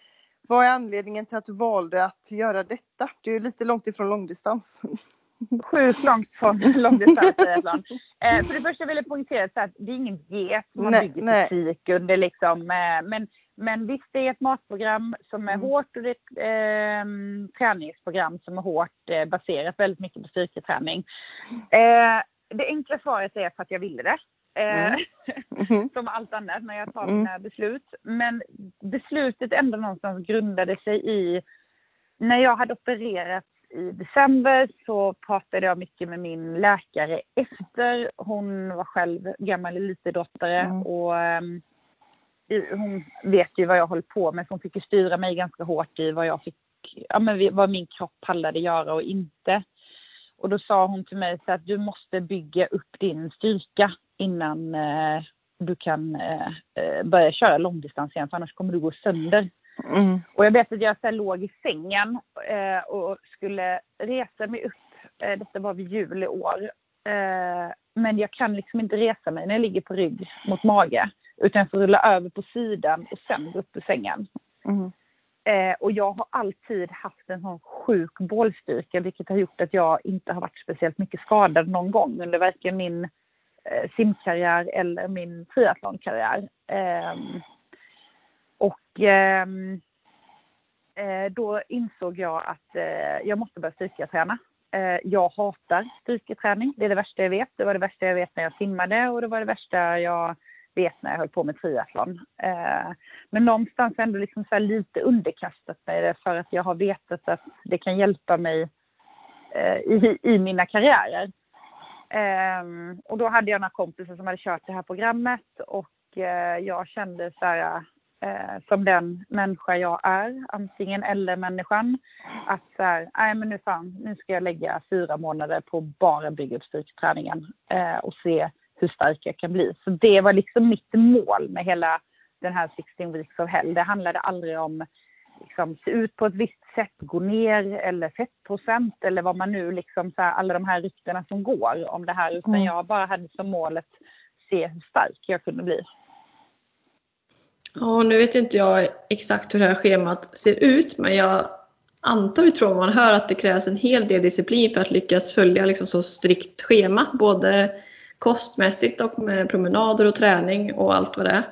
vad är anledningen till att du valde att göra detta? Det är ju lite långt ifrån långdistans. Sjukt långt från långdistans eh, För det första vill jag poängtera att det är ingen diet man nej, bygger fysik under liksom. Eh, men men visst, det är ett matprogram som är mm. hårt och det är ett eh, träningsprogram som är hårt eh, baserat väldigt mycket på styrketräning. Eh, det enkla svaret är för att jag ville det. Eh, Mm. Mhm. som allt annat när jag tar Mm. mina beslut. Men beslutet ändå någonstans grundade sig i när jag hade opererat i december så pratade jag mycket med min läkare efter. Hon var själv gammal elitidrottare Mm. och ehm, hon vet ju vad jag håller på med så hon fick ju styra mig ganska hårt i vad jag fick, ja men vad min kropp pallade göra och inte. Och då sa hon till mig så att du måste bygga upp din styrka innan eh, du kan eh, eh, börja köra långdistans igen för annars kommer du gå sönder. Mm. Och jag vet att jag så här låg i sängen eh, och skulle resa mig upp. Eh, detta var vid jul i år. Eh, men jag kan liksom inte resa mig när jag ligger på rygg mot mage. Utan jag får rulla över på sidan och sen gå upp ur sängen. Mm. Eh, och jag har alltid haft en sån sjuk bålstyrka vilket har gjort att jag inte har varit speciellt mycket skadad någon gång under varken min eh, simkarriär eller min triathlonkarriär. Ehm, och ehm, eh, då insåg jag att eh, jag måste börja styrketräna. Eh, jag hatar styrketräning. Det är det värsta jag vet. Det var det värsta jag vet när jag simmade och det var det värsta jag vet när jag höll på med triathlon. Eh, men någonstans ändå liksom så här lite underkastat mig det för att jag har vetat att det kan hjälpa mig eh, i, i mina karriärer. Eh, och då hade jag några kompisar som hade kört det här programmet och jag kände så här, som den människa jag är, antingen eller människan, att så här, nej men nu fan, nu ska jag lägga fyra månader på bara bygga upp styrketräningen och se hur stark jag kan bli. Så det var liksom mitt mål med hela den här 16 weeks of hell. Det handlade aldrig om liksom, se ut på ett visst sätt, gå ner eller fettprocent eller vad man nu liksom så här, alla de här ryktena som går om det här. Utan Mm. jag bara hade som mål att se hur stark jag kunde bli. Ja, nu vet inte jag exakt hur det här schemat ser ut, men jag antar utifrån vad man hör att det krävs en hel del disciplin för att lyckas följa liksom så strikt schema, både kostmässigt och med promenader och träning och allt vad det är.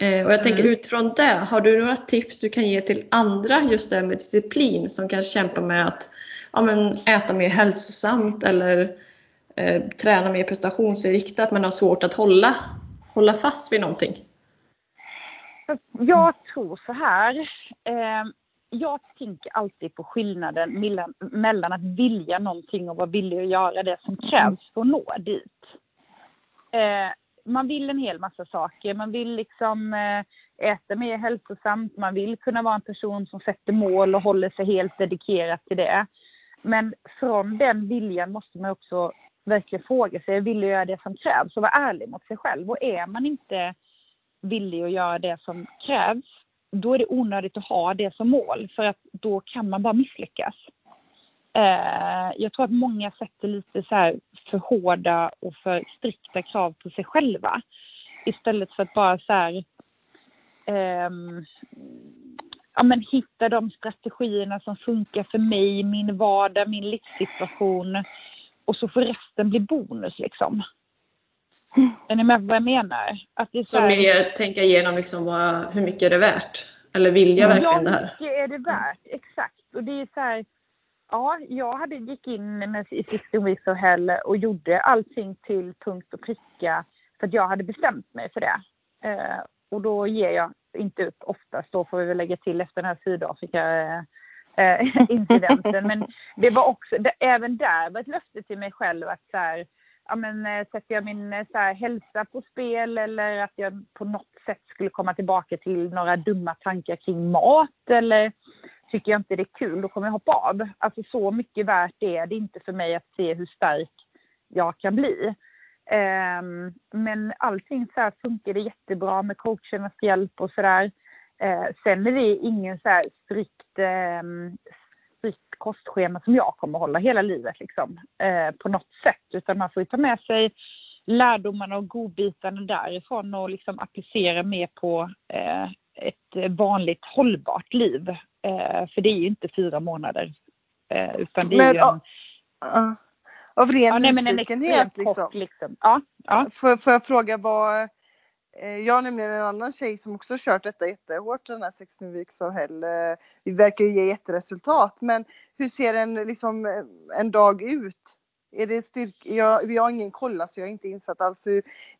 Eh, och jag tänker Mm. utifrån det, har du några tips du kan ge till andra just det med disciplin som kanske kämpar med att ja, men, äta mer hälsosamt eller eh, träna mer prestationsinriktat men har svårt att hålla, hålla fast vid någonting? Jag tror så här. Eh, jag tänker alltid på skillnaden mellan, mellan att vilja någonting och vara villig att göra det som krävs för att nå dit. Eh, man vill en hel massa saker. Man vill liksom eh, äta mer hälsosamt. Man vill kunna vara en person som sätter mål och håller sig helt dedikerat till det. Men från den viljan måste man också verkligen fråga sig, vill jag göra det som krävs? Och vara ärlig mot sig själv. Och är man inte villig att göra det som krävs, då är det onödigt att ha det som mål. För att då kan man bara misslyckas. Eh, jag tror att många sätter lite så här för hårda och för strikta krav på sig själva. Istället för att bara så här, ehm, ja, men hitta de strategierna som funkar för mig, min vardag, min livssituation. Och så får resten bli bonus liksom. Är ni med på vad jag menar? Att det är så här- mer tänka igenom liksom vad, hur mycket är det värt? Eller vill jag verkligen det Ja, här? mycket är det värt. Exakt. Och det är så här, ja, jag hade gick in med i 16 weeks of hell och gjorde allting till punkt och pricka för att jag hade bestämt mig för det. Eh, och då ger jag inte upp oftast, då får vi väl lägga till efter den här Sydafrika-incidenten. Men det var också, det, även där var ett löfte till mig själv att så här, ja, men, eh, sätter jag min eh, så här, hälsa på spel eller att jag på något sätt skulle komma tillbaka till några dumma tankar kring mat eller tycker jag inte det är kul, då kommer jag hoppa av. Alltså så mycket värt är det inte för mig att se hur stark jag kan bli. Um, men allting så här funkar det jättebra med coachernas hjälp och sådär. Uh, sen är det ingen så här strikt, um, strikt kostschema som jag kommer hålla hela livet liksom, uh, på något sätt. Utan man får ju ta med sig lärdomarna och godbitarna därifrån och liksom applicera mer på uh, ett vanligt hållbart liv. Eh, för det är ju inte fyra månader. Eh, utan det är Men, ju en, Ja. Av ren ja, nej, men en nyfikenhet liksom. liksom. Ja, ja. Får, får jag fråga vad eh, jag har nämligen en annan tjej som också kört detta jättehårt den här 16 weeks of hell. Vi verkar ju ge jätteresultat men hur ser en, liksom, en dag ut Är det styrk... jag, jag har ingen kolla så jag är inte insatt alls.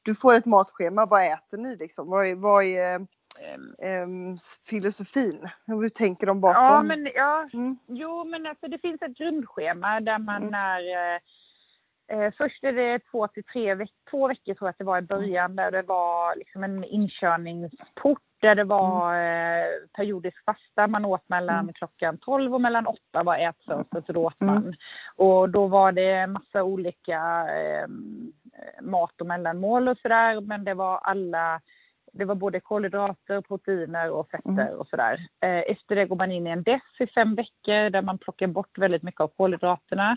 Du får ett matschema, vad äter ni liksom? Vad är, vad är um, filosofin? Hur tänker de bakom? Ja, men, ja, mm. Jo, men alltså, det finns ett grundschema där man mm. är Eh, först är det två till tre veckor, två veckor tror jag att det var i början där det var liksom en inkörningsport där det var mm. eh, periodisk fasta. Man åt mellan mm. klockan 12 och mellan 8 var ätfönstret så då åt mm. man. Och då var det massa olika eh, mat och mellanmål och sådär men det var alla det var både kolhydrater, proteiner och fetter mm. och sådär. Eh, efter det går man in i en dess i fem veckor där man plockar bort väldigt mycket av kolhydraterna.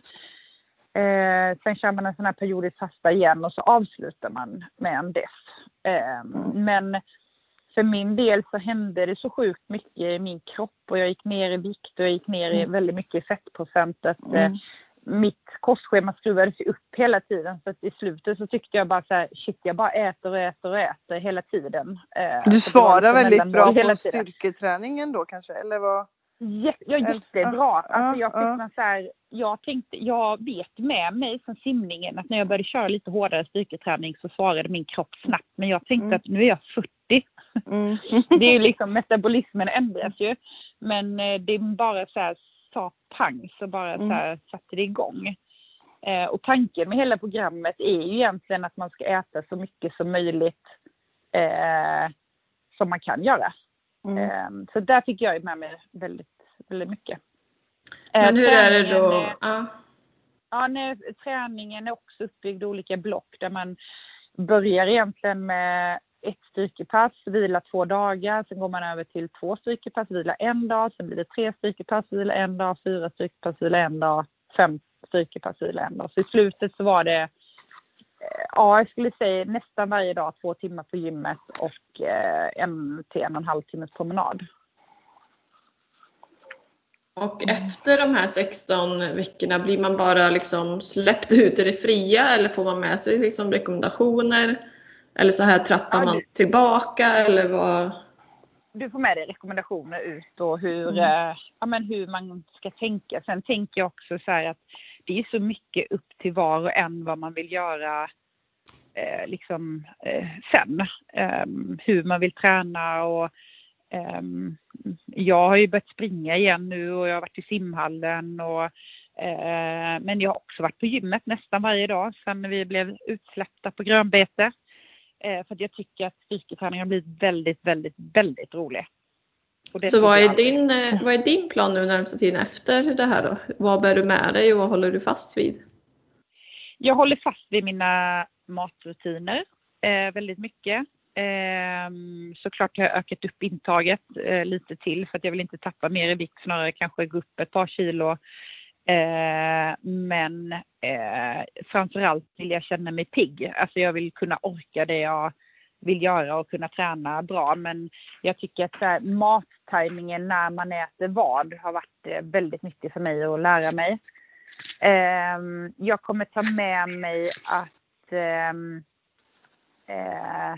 Eh, sen kör man en sån här periodisk fasta igen och så avslutar man med en dess. Eh, men för min del så hände det så sjukt mycket i min kropp och jag gick ner i vikt och jag gick ner i mm. väldigt mycket i fettprocentet. Eh, mm. Mitt kostschema skruvades upp hela tiden så att i slutet så tyckte jag bara så här, shit jag bara äter och äter och äter hela tiden. Eh, du svarar liksom väldigt bra på styrketräningen då kanske, eller vad? ja, jättebra. Alltså jag, fick så här, jag, tänkte, jag vet med mig från simningen att när jag började köra lite hårdare styrketräning så svarade min kropp snabbt. Men jag tänkte mm. att nu är jag 40. Mm. det är ju liksom metabolismen ändras ju. Men eh, det är bara så här, sa pang så bara mm. så här, satte det igång. Eh, och tanken med hela programmet är ju egentligen att man ska äta så mycket som möjligt eh, som man kan göra. Mm. Ehm, så där fick jag med mig väldigt, väldigt mycket. Men hur är det då? Ja. Ja, nej, träningen är också uppbyggd i olika block där man börjar egentligen med ett styrkepass, vila två dagar, sen går man över till två styrkepass, vila en dag, sen blir det tre styrkepass, vila en dag, fyra styrkepass, vila en dag, fem styrkepass, vila en dag. Så i slutet så var det eh, ja, jag skulle säga nästan varje dag två timmar på gymmet och eh, en till en och en halv timmes promenad. Och efter de här 16 veckorna, blir man bara liksom släppt ut i det fria eller får man med sig liksom rekommendationer? Eller så här trappar ja, man tillbaka eller vad? Du får med dig rekommendationer ut och hur, mm. eh, ja, men hur man ska tänka. Sen tänker jag också så här att det är så mycket upp till var och en vad man vill göra eh, liksom, eh, sen. Eh, hur man vill träna och ehm, jag har ju börjat springa igen nu och jag har varit i simhallen och eh, men jag har också varit på gymmet nästan varje dag sedan vi blev utsläppta på grönbete. Eh, för att jag tycker att styrketräning har blivit väldigt, väldigt, väldigt rolig. Så vad är, din, eh, vad är din plan nu närmsta tiden efter det här då? Vad bär du med dig och vad håller du fast vid? Jag håller fast vid mina matrutiner eh, väldigt mycket. Eh, såklart har jag ökat upp intaget eh, lite till för att jag vill inte tappa mer i vikt, snarare kanske gå upp ett par kilo. Eh, men eh, framförallt vill jag känna mig pigg. Alltså jag vill kunna orka det jag vill göra och kunna träna bra. Men jag tycker att här, mattajmingen när man äter vad har varit eh, väldigt nyttig för mig att lära mig. Eh, jag kommer ta med mig att ehm, eh,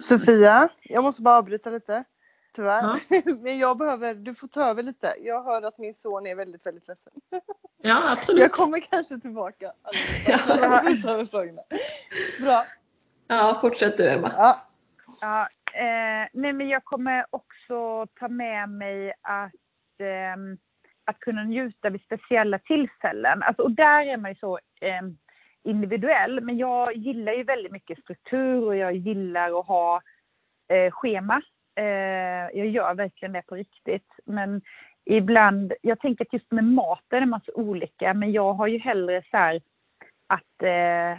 Sofia, jag måste bara avbryta lite. Tyvärr. Ja. Men jag behöver, du får ta över lite. Jag hör att min son är väldigt, väldigt ledsen. Ja, absolut. Jag kommer kanske tillbaka. Ja. ta över frågorna. Bra. Ja, fortsätt du Emma. Ja. ja eh, nej, men jag kommer också ta med mig att, eh, att kunna njuta vid speciella tillfällen. Alltså, och där är man ju så eh, individuell. Men jag gillar ju väldigt mycket struktur och jag gillar att ha eh, schema. Eh, jag gör verkligen det på riktigt. Men ibland, jag tänker att just med maten är man så olika. Men jag har ju hellre så här att eh,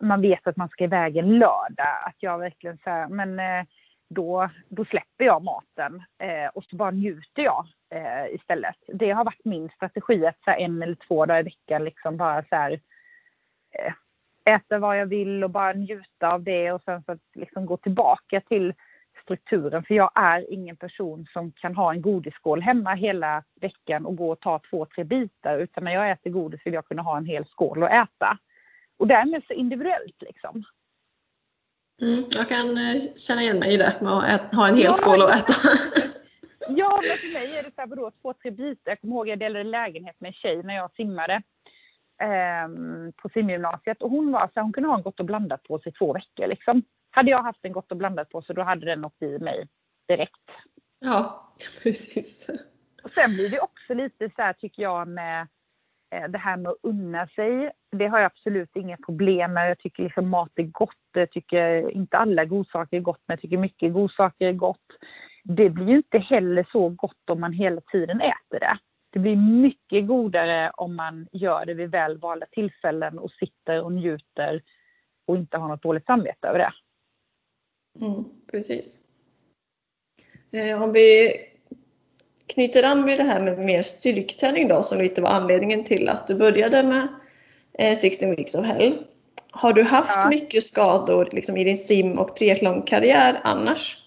man vet att man ska iväg en lördag. Att jag verkligen så här, men eh, då, då släpper jag maten eh, och så bara njuter jag eh, istället. Det har varit min strategi att så här, en eller två dagar i veckan liksom bara så här, eh, äta vad jag vill och bara njuta av det och sen så att liksom gå tillbaka till strukturen. För jag är ingen person som kan ha en godisskål hemma hela veckan och gå och ta två, tre bitar. Utan när jag äter godis vill jag kunna ha en hel skål att äta. Och därmed så individuellt liksom. Mm, jag kan eh, känna igen mig i det med att ha en hel ja, skål att äta. ja, men för mig är det så här, vadå, två, tre bitar. Jag kommer ihåg att jag delade lägenhet med en tjej när jag simmade. eh, på simgymnasiet och hon var så hon kunde ha en gott och blandat på sig två veckor liksom. Hade jag haft en gott och blandat på sig då hade den åkt i mig direkt. Ja, precis. Och sen blir det också lite så här tycker jag med eh, det här med att unna sig. Det har jag absolut inga problem med. Jag tycker liksom mat är gott. Jag tycker inte alla godsaker är gott, men jag tycker mycket godsaker är gott. Det blir ju inte heller så gott om man hela tiden äter det. Det blir mycket godare om man gör det vid väl valda tillfällen och sitter och njuter och inte har något dåligt samvete över det. Mm, precis. Eh, om vi knyter an vid det här med mer styrketräning då, som lite var anledningen till att du började med eh, 16 weeks of hell. Har du haft Ja. mycket skador liksom, i din sim och triathlonkarriär annars?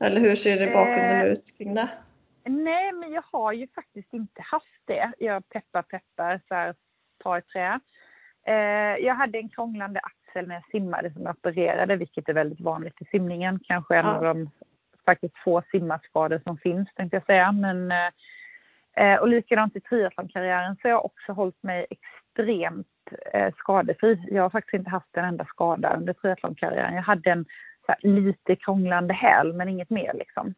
Eller hur ser det bakgrunden Eh, ut kring det? Nej, men jag har ju faktiskt inte haft det. Jag peppar peppar, så här, tar i trä. Eh, jag hade en krånglande axel när jag simmade som jag opererade, vilket är väldigt vanligt i simningen. Kanske en Ja. av de faktiskt få simmarskador som finns, tänkte jag säga. Men, eh, och likadant i triathlonkarriären så har jag också hållit mig extremt eh, skadefri. Jag har faktiskt inte haft en enda skada under triathlonkarriären. Jag hade en här, lite krånglande häl, men inget mer liksom.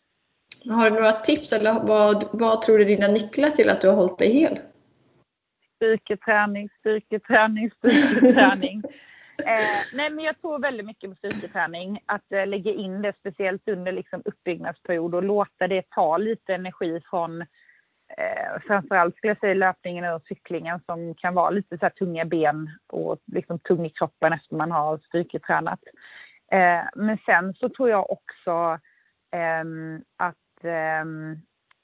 Har du några tips eller vad, vad tror du är dina nycklar till att du har hållit dig hel? styrketräning, styrketräning, styrketräning. eh, nej, men jag tror väldigt mycket på styrketräning. Att eh, lägga in det speciellt under liksom, uppbyggnadsperiod och låta det ta lite energi från eh, framförallt skulle jag säga löpningen och cyklingen som kan vara lite så här tunga ben och liksom tung i kroppen efter man har styrketränat. Eh, men sen så tror jag också ehm, att ehm,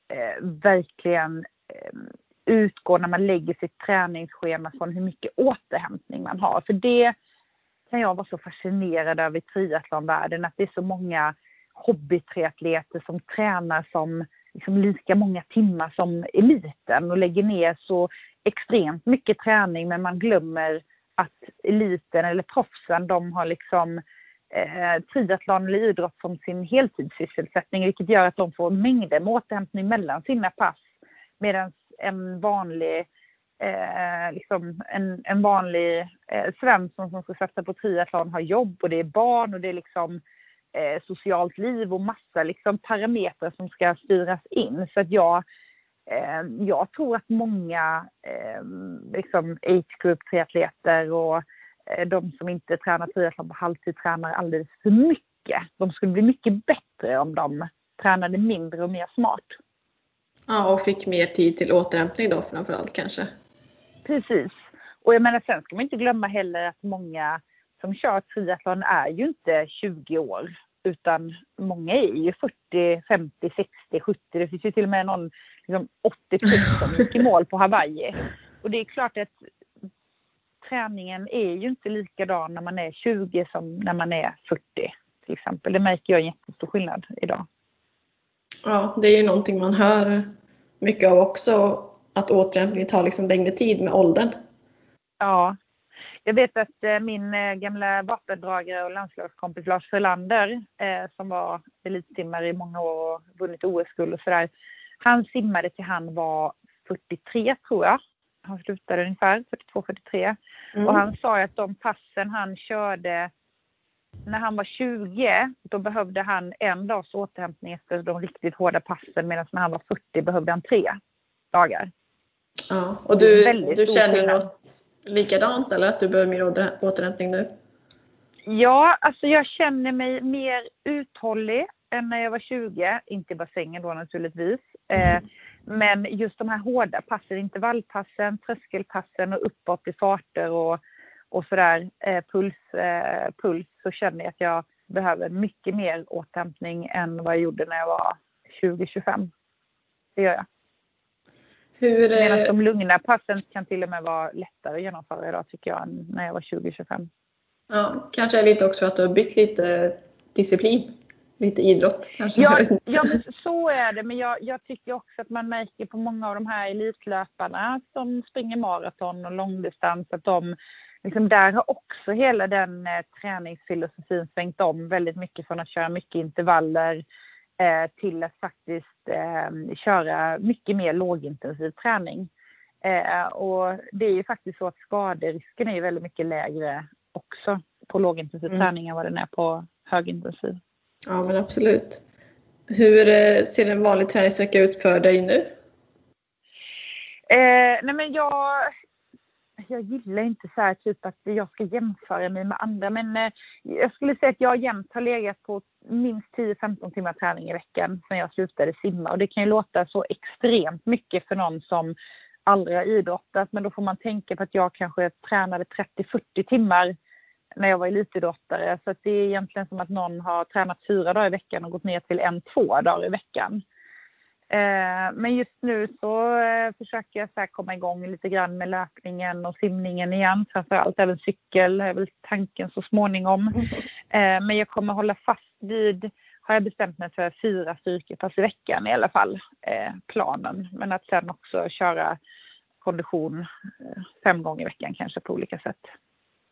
eh, verkligen ehm, utgå när man lägger sitt träningsschema från hur mycket återhämtning man har. För det kan jag vara så fascinerad över triathlonvärlden, att det är så många hobbytriatleter som tränar som liksom lika många timmar som eliten och lägger ner så extremt mycket träning men man glömmer att eliten eller proffsen de har liksom eh, triathlon eller idrott som sin heltidssysselsättning vilket gör att de får mängder med återhämtning mellan sina pass medan en vanlig eh, liksom en, en vanlig eh, Svensson som ska satsa på triathlon har jobb och det är barn och det är liksom eh, socialt liv och massa liksom parametrar som ska styras in. Så att jag, eh, jag tror att många eh, liksom age group triatleter och eh, de som inte tränar triathlon på halvtid tränar alldeles för mycket. De skulle bli mycket bättre om de tränade mindre och mer smart. Ja, och fick mer tid till återhämtning då framförallt kanske. Precis. Och jag menar sen ska man inte glömma heller att många som kör triathlon är ju inte 20 år utan många är ju 40, 50, 60, 70. Det finns ju till och med någon liksom 80 plus som gick i mål på Hawaii. Och det är klart att träningen är ju inte likadan när man är 20 som när man är 40 till exempel. Det märker jag en jättestor skillnad idag. Ja, det är ju någonting man hör mycket av också, att återhämtning tar liksom längre tid med åldern. Ja. Jag vet att eh, min eh, gamla vapendragare och landslagskompis Lars Frölander eh, som var elitsimmare i många år och vunnit OS-guld och sådär. Han simmade till han var 43 tror jag. Han slutade ungefär 42-43. Mm. Och han sa att de passen han körde när han var 20, då behövde han en dags återhämtning efter de riktigt hårda passen medan när han var 40 behövde han tre dagar. Ja, och du, du känner skillnad. något likadant eller att du behöver mer åter- återhämtning nu? Ja, alltså jag känner mig mer uthållig än när jag var 20. Inte i bassängen då naturligtvis. Eh, men just de här hårda passen, intervallpassen, tröskelpassen och uppåt i farter och, och sådär, eh, puls, eh, puls, så känner jag att jag behöver mycket mer återhämtning än vad jag gjorde när jag var 20-25. Det gör jag. Hur, eh, Medan de lugna passen kan till och med vara lättare att genomföra idag tycker jag än när jag var 20-25. ja, kanske lite också att du har bytt lite disciplin, lite idrott kanske? Ja, ja men så är det. Men jag, jag tycker också att man märker på många av de här elitlöparna som springer maraton och långdistans att de liksom där har också hela den eh, träningsfilosofin svängt om väldigt mycket från att köra mycket intervaller eh, till att faktiskt eh, köra mycket mer lågintensiv träning. Eh, och det är ju faktiskt så att skaderisken är väldigt mycket lägre också på lågintensiv mm. träning än vad den är på högintensiv. Ja men absolut. Hur eh, ser en vanlig träningsvecka ut för dig nu? Eh, nej men jag, jag gillar inte så här typ att jag ska jämföra mig med andra men eh, jag skulle säga att jag jämt har legat på minst 10-15 timmar träning i veckan sedan jag slutade simma och det kan ju låta så extremt mycket för någon som aldrig har idrottat men då får man tänka på att jag kanske tränade 30-40 timmar när jag var elitidrottare. Så det är egentligen som att någon har tränat fyra dagar i veckan och gått ner till en, två dagar i veckan. Eh, men just nu så eh, försöker jag så komma igång lite grann med löpningen och simningen igen. Framförallt även cykel är väl tanken så småningom. Eh, men jag kommer hålla fast vid, har jag bestämt mig för, fyra styrkepass i veckan i alla fall, planen. Men att sen också köra kondition fem gånger i veckan kanske på olika sätt.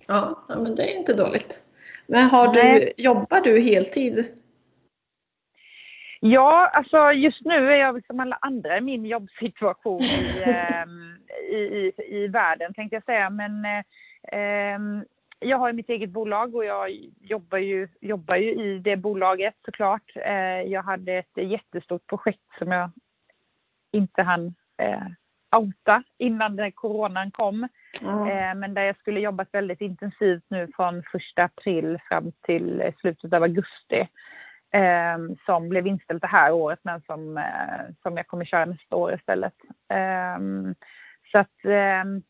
Ja, men det är inte dåligt. Men har du, jobbar du heltid? Ja, alltså just nu är jag som alla andra i min jobbsituation i, ehm, i, i, i världen tänkte jag säga. Men eh, jag har mitt eget bolag och jag jobbar ju, jobbar ju i det bolaget såklart. Eh, jag hade ett jättestort projekt som jag inte hann eh, outa innan den coronan kom. Mm. Men där jag skulle jobbat väldigt intensivt nu från första april fram till slutet av augusti. Ehm, som blev inställt det här året men som, eh, som jag kommer köra nästa år istället. Ehm, så att ehm,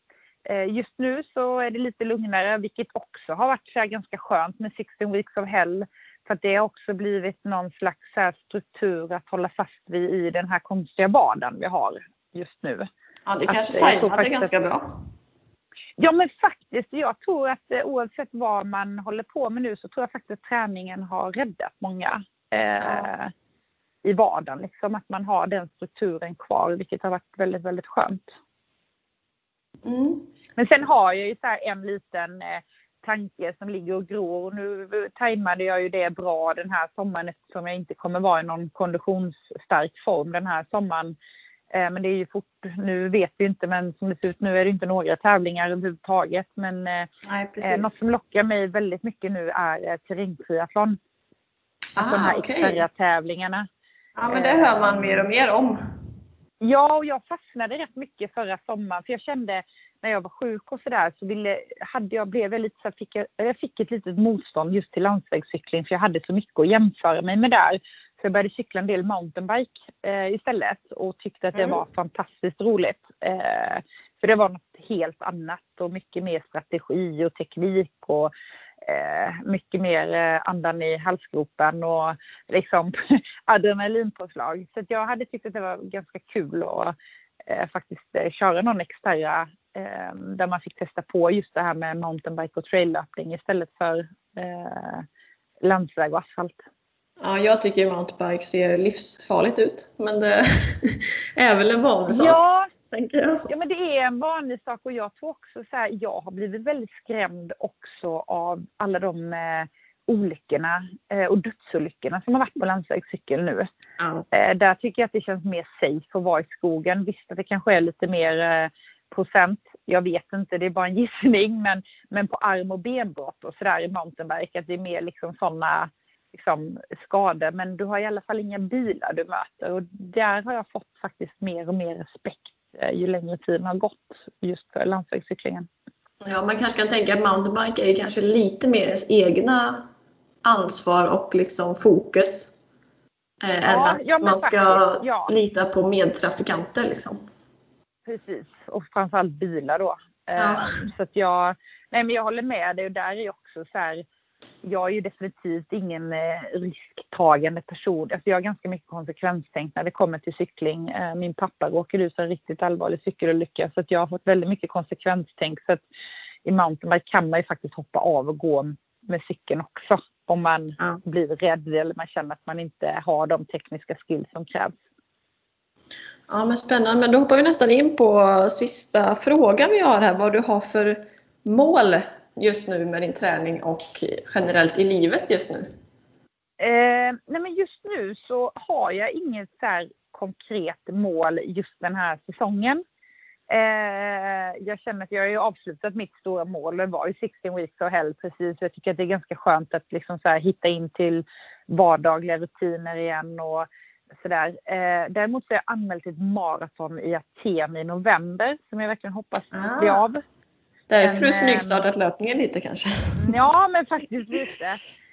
eh, just nu så är det lite lugnare vilket också har varit så ganska skönt med 16 weeks of hell. För att det har också blivit någon slags struktur att hålla fast vid i den här konstiga vardagen vi har just nu. Ja, det kanske tajmade ganska bra. Ja men faktiskt, jag tror att eh, oavsett vad man håller på med nu så tror jag faktiskt att träningen har räddat många eh, i vardagen. Liksom, att man har den strukturen kvar vilket har varit väldigt, väldigt skönt. Mm. Men sen har jag ju så en liten eh, tanke som ligger och gror. Nu tajmade jag ju det bra den här sommaren eftersom jag inte kommer vara i någon konditionsstark form den här sommaren. Eh, men det är ju fort, nu vet vi inte, men som det ser ut nu är det inte några tävlingar överhuvudtaget. Men eh, Nej, eh, något som lockar mig väldigt mycket nu är terrängtriathlon. Alltså de här okay. extra-tävlingarna. Ja, men det hör man mer och mer om. Ja, och jag fastnade rätt mycket förra sommaren för jag kände när jag var sjuk och sådär så ville, hade jag, blev jag lite så fick jag, jag fick ett litet motstånd just till landsvägscykling för jag hade så mycket att jämföra mig med där. Så jag började cykla en del mountainbike eh, istället och tyckte att det mm. var fantastiskt roligt. Eh, för det var något helt annat och mycket mer strategi och teknik och mycket mer eh, andan i halsgropen och liksom adrenalinpåslag. Så jag hade tyckt att det var ganska kul att eh, faktiskt eh, köra någon extra eh, där man fick testa på just det här med mountainbike och traillöpning istället för eh, landsväg och asfalt. Ja, jag tycker mountainbike ser livsfarligt ut, men det är väl en vanlig sak. Ja, Ja, men det är en vanlig sak och jag tror också så här, jag har blivit väldigt skrämd också av alla de eh, olyckorna eh, och dödsolyckorna som har varit på landsvägscykel nu. Ja. Eh, där tycker jag att det känns mer safe att vara i skogen. Visst att det kanske är lite mer eh, procent, jag vet inte, det är bara en gissning, men, men på arm och benbrott och sådär i mountainbike, att det är mer liksom sådana liksom, skador. Men du har i alla fall inga bilar du möter och där har jag fått faktiskt mer och mer respekt ju längre tiden har gått just för landsvägscyklingen. Ja, man kanske kan tänka att mountainbike är kanske lite mer ens egna ansvar och liksom fokus. Eh, ja, än att ja, man ska faktiskt, ja. lita på medtrafikanter. Liksom. Precis, och framförallt bilar då. Eh, så att jag, nej men jag håller med dig och där är också så här, jag är ju definitivt ingen eh, risktagande person. Alltså jag har ganska mycket konsekvenstänk när det kommer till cykling. Eh, min pappa råkade ut för en riktigt allvarlig cykelolycka så att jag har fått väldigt mycket konsekvenstänk. Så att i mountainbike kan man ju faktiskt hoppa av och gå med cykeln också om man ja. blir rädd eller man känner att man inte har de tekniska skills som krävs. Ja men spännande, men då hoppar vi nästan in på sista frågan vi har här, vad du har för mål just nu med din träning och generellt i livet just nu? Eh, nej men just nu så har jag inget så konkret mål just den här säsongen. Eh, jag känner att jag har ju avslutat mitt stora mål. Det var ju 16 weeks of hell precis. Jag tycker att det är ganska skönt att liksom så hitta in till vardagliga rutiner igen och sådär. Eh, däremot så har jag anmält ett maraton i Aten i november som jag verkligen hoppas ah. blir av. Därför du smygstartat löpningen lite kanske? Ja, men faktiskt lite.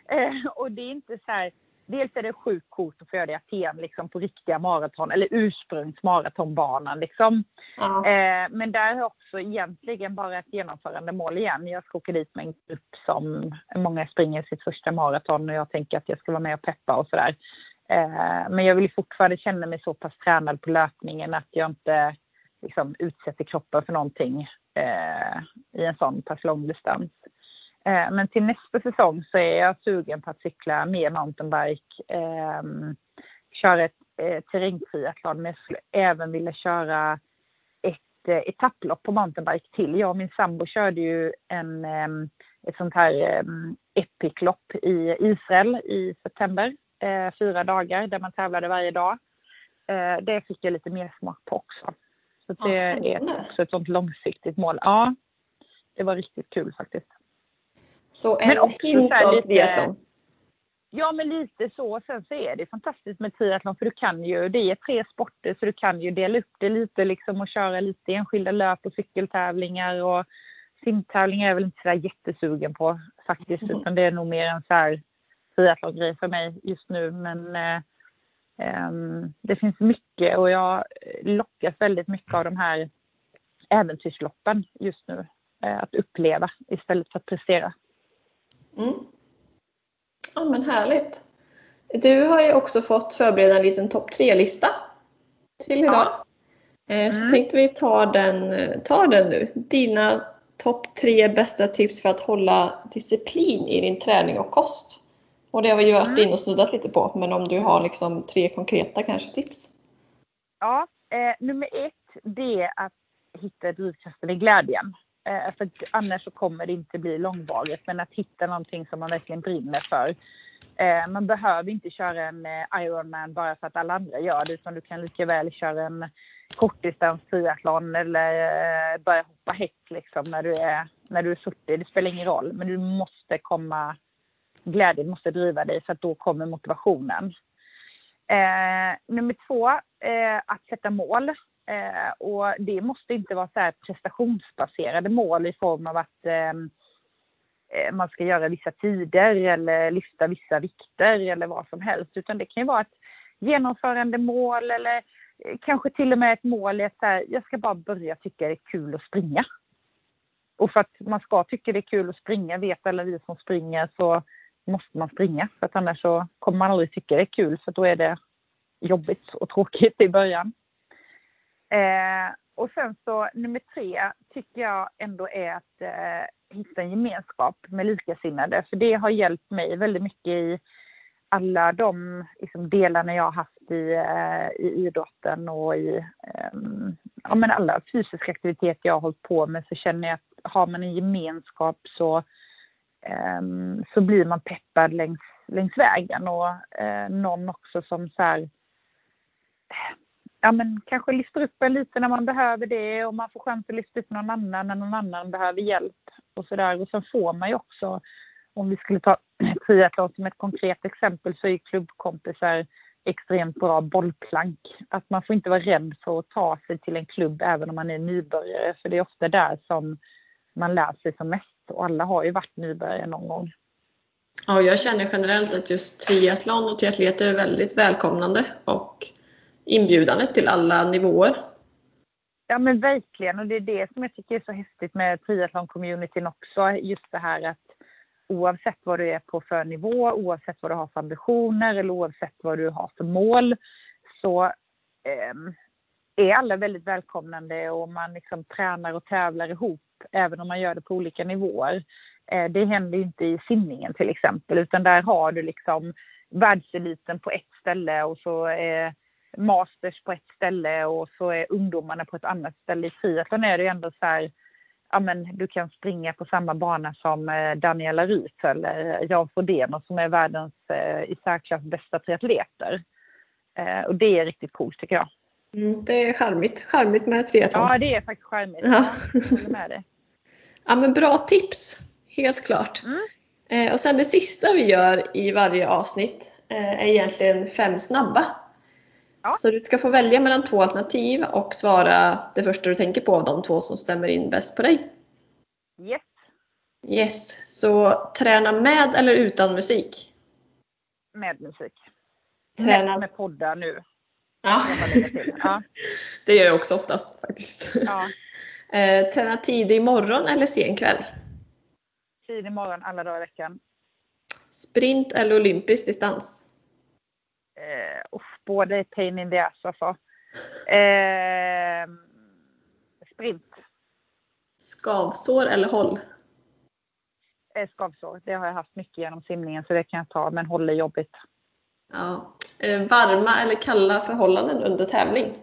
Eh, och det är inte så här, dels är det sjukt coolt att få göra det i Aten liksom på riktiga maraton eller ursprungsmaratonbanan liksom. Ja. Eh, men där är också egentligen bara ett genomförande mål igen. Jag ska åka dit med en grupp som många springer sitt första maraton och jag tänker att jag ska vara med och peppa och sådär. Eh, men jag vill fortfarande känna mig så pass tränad på löpningen att jag inte liksom, utsätter kroppen för någonting eh, Eh, i en sån pass lång distans. Eh, men till nästa säsong så är jag sugen på att cykla mer mountainbike, eh, köra ett eh, terrängtriathlon, men jag skulle även vilja köra ett eh, etapplopp på mountainbike till. Jag och min sambo körde ju en, eh, ett sånt här eh, Epic-lopp i Israel i september, eh, fyra dagar där man tävlade varje dag. Eh, det fick jag lite mer smak på också. Så det är också ett sånt långsiktigt mål. Ja, det var riktigt kul faktiskt. Så en men också hint av triathlon? Ja, men lite så. Sen så är det fantastiskt med triathlon för du kan ju, det är tre sporter så du kan ju dela upp det lite liksom och köra lite enskilda löp och cykeltävlingar och simtävlingar är jag väl inte sådär jättesugen på faktiskt mm. utan det är nog mer en så här triathlon-grej för mig just nu men eh, det finns mycket och jag lockas väldigt mycket av de här äventyrsloppen just nu. Eh, att uppleva istället för att prestera. Mm. Ja men härligt. Du har ju också fått förbereda en liten topp tre-lista till idag. Ja. Eh, så mm. tänkte vi ta den, ta den nu. Dina topp tre bästa tips för att hålla disciplin i din träning och kost. Och det har vi ju varit mm. inne och snuddat lite på, men om du har liksom tre konkreta kanske tips? Ja, eh, nummer ett det är att hitta drivkraften i glädjen. Eh, för annars så kommer det inte bli långvarigt. Men att hitta någonting som man verkligen brinner för. Eh, man behöver inte köra en eh, Ironman bara för att alla andra gör det. Utan du kan lika väl köra en kortdistans triathlon eller eh, börja hoppa häck liksom när du är, när du är suttit. Det spelar ingen roll. Men du måste komma, glädjen måste driva dig för att då kommer motivationen. Eh, nummer två, eh, att sätta mål. Eh, och det måste inte vara så här prestationsbaserade mål i form av att eh, eh man ska göra vissa tider eller lyfta vissa vikter eller vad som helst. Utan det kan ju vara ett genomförande mål eller eh, kanske till och med ett mål i att så här, jag ska bara börja tycka det är kul att springa. Och för att man ska tycka det är kul att springa, vet alla vi som springer, så måste man springa. För att annars så kommer man aldrig tycka det är kul, för då är det jobbigt och tråkigt i början. Eh, och sen så nummer tre tycker jag ändå är att eh, hitta en gemenskap med likasinnade. För det har hjälpt mig väldigt mycket i alla de liksom, delarna jag har haft i, eh, i idrotten och i eh, ja, men alla fysiska aktiviteter jag har hållit på med så känner jag att har man en gemenskap så, eh, Ehm, så blir man peppad längs, längs vägen och eh, någon också som så här, ja, men kanske lyfter upp en lite när man behöver det och man får chans att lyfta upp någon annan när någon annan behöver hjälp och sådär. Och sen får man ju också, om vi skulle ta triathlon som ett konkret exempel, så är klubbkompisar extremt bra bollplank. Att man får inte vara rädd för att ta sig till en klubb även om man är nybörjare, för det är ofta där som man lär sig som mest och alla har ju varit nybörjare någon gång. Ja, jag känner generellt att just triathlon och triatleter är väldigt välkomnande och inbjudande till alla nivåer. Ja men verkligen och det är det som jag tycker är så häftigt med triathlon-communityn också. Just det här att oavsett vad du är på för nivå, oavsett vad du har för ambitioner eller oavsett vad du har för mål så eh, är alla väldigt välkomnande och man liksom tränar och tävlar ihop även om man gör det på olika nivåer. Eh, det händer inte i simningen till exempel utan där har du liksom världseliten på ett ställe och så är masters på ett ställe och så är ungdomarna på ett annat ställe. I triathlon är det ju ändå så här, ja men du kan springa på samma bana som eh, Daniela Ryf eller Jan Frodeno som är världens eh, i särklass bästa triatleter. Och det är riktigt coolt tycker jag. Mm, det är charmigt. Charmigt med triathlon. Ja, det är faktiskt charmigt. Ja. Ja, jag håller med dig. Ja men bra tips, helt klart. Mm. Eh, och sen det sista vi gör i varje avsnitt eh, är egentligen fem snabba. Ja. Så du ska få välja mellan två alternativ och svara det första du tänker på av de två som stämmer in bäst på dig. Yes, Yes, så träna med eller utan musik? med musik. Träna. Mest med poddar nu. Ja. Ja, det gör jag också oftast faktiskt. ja. Eh, träna tidig morgon eller sen kväll? Tidig morgon alla dagar i veckan. Sprint eller olympisk distans? Eh, uff, båda är pain in the ass alltså. Eh, sprint. Skavsår eller håll? Eh, skavsår. Det har jag haft mycket genom simningen så det kan jag ta men håll är jobbigt. Ja. Eh, varma eller kalla förhållanden under tävling?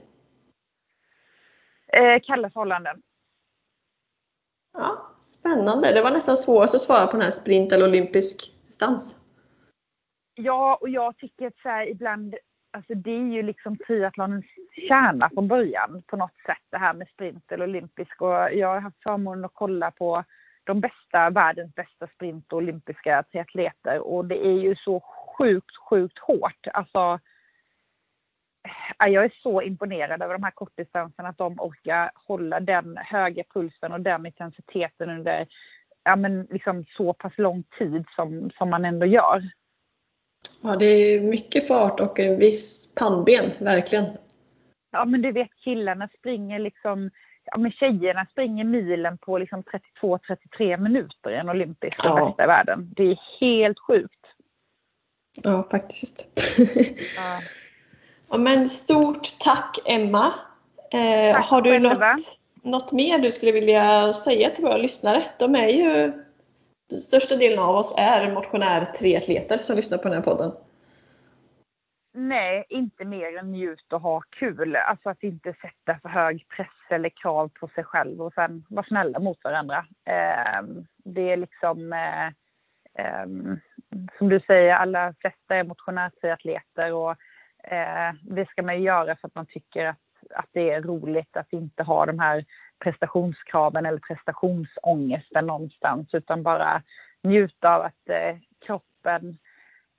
Eh, kalla förhållanden. Ja, spännande. Det var nästan svårast att svara på den här sprint eller olympisk distans. Ja, och jag tycker att så här, ibland, alltså det är ju liksom triathlonens kärna från början på något sätt det här med sprint eller olympisk och jag har haft förmånen att kolla på de bästa, världens bästa sprint och olympiska triatleter och det är ju så sjukt, sjukt hårt. Alltså, jag är så imponerad över de här kortdistanserna att de orkar hålla den höga pulsen och den intensiteten under ja, men liksom så pass lång tid som, som man ändå gör. Ja, det är mycket fart och en viss pannben, verkligen. Ja men du vet killarna springer liksom, ja men tjejerna springer milen på liksom 32-33 minuter i en olympisk, Ja. bästa i världen. Det är helt sjukt. Ja, faktiskt. Ja. Ja, men stort tack Emma. Eh, Tack har du själva. något, något mer du skulle vilja säga till våra lyssnare? De är ju, den största delen av oss är motionär triatleter som lyssnar på den här podden. Nej, inte mer än njut och ha kul. Alltså att inte sätta för hög press eller krav på sig själv och sen vara snälla mot varandra. Eh, det är liksom, eh, ehm, som du säger, alla flesta är motionärstriatleter och Eh, det ska man ju göra för att man tycker att, att det är roligt att inte ha de här prestationskraven eller prestationsångesten någonstans utan bara njuta av att eh, kroppen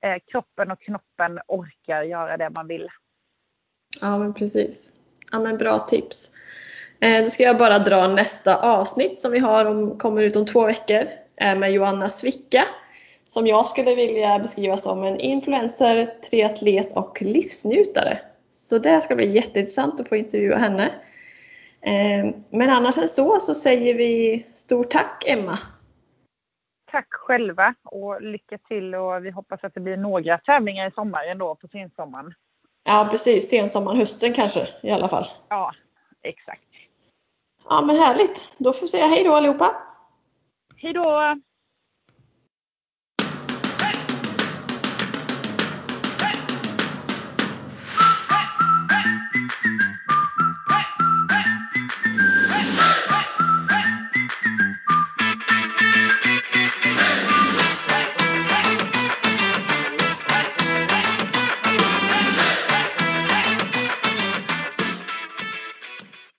eh, kroppen och knoppen orkar göra det man vill. Ja, men precis. Ja, men bra tips. Eh, då ska jag bara dra nästa avsnitt som vi har om, kommer ut om två veckor eh, med Joanna Svicka som jag skulle vilja beskriva som en influencer, triatlet och livsnjutare. Så det ska bli jätteintressant att få intervjua henne. Eh, men annars än så så säger vi stort tack Emma. Tack själva och lycka till och vi hoppas att det blir några tävlingar i sommar ändå på sensommaren. Ja precis, sensommaren, hösten kanske i alla fall. Ja, exakt. Ja men härligt, då får vi säga hej då allihopa. Hej då!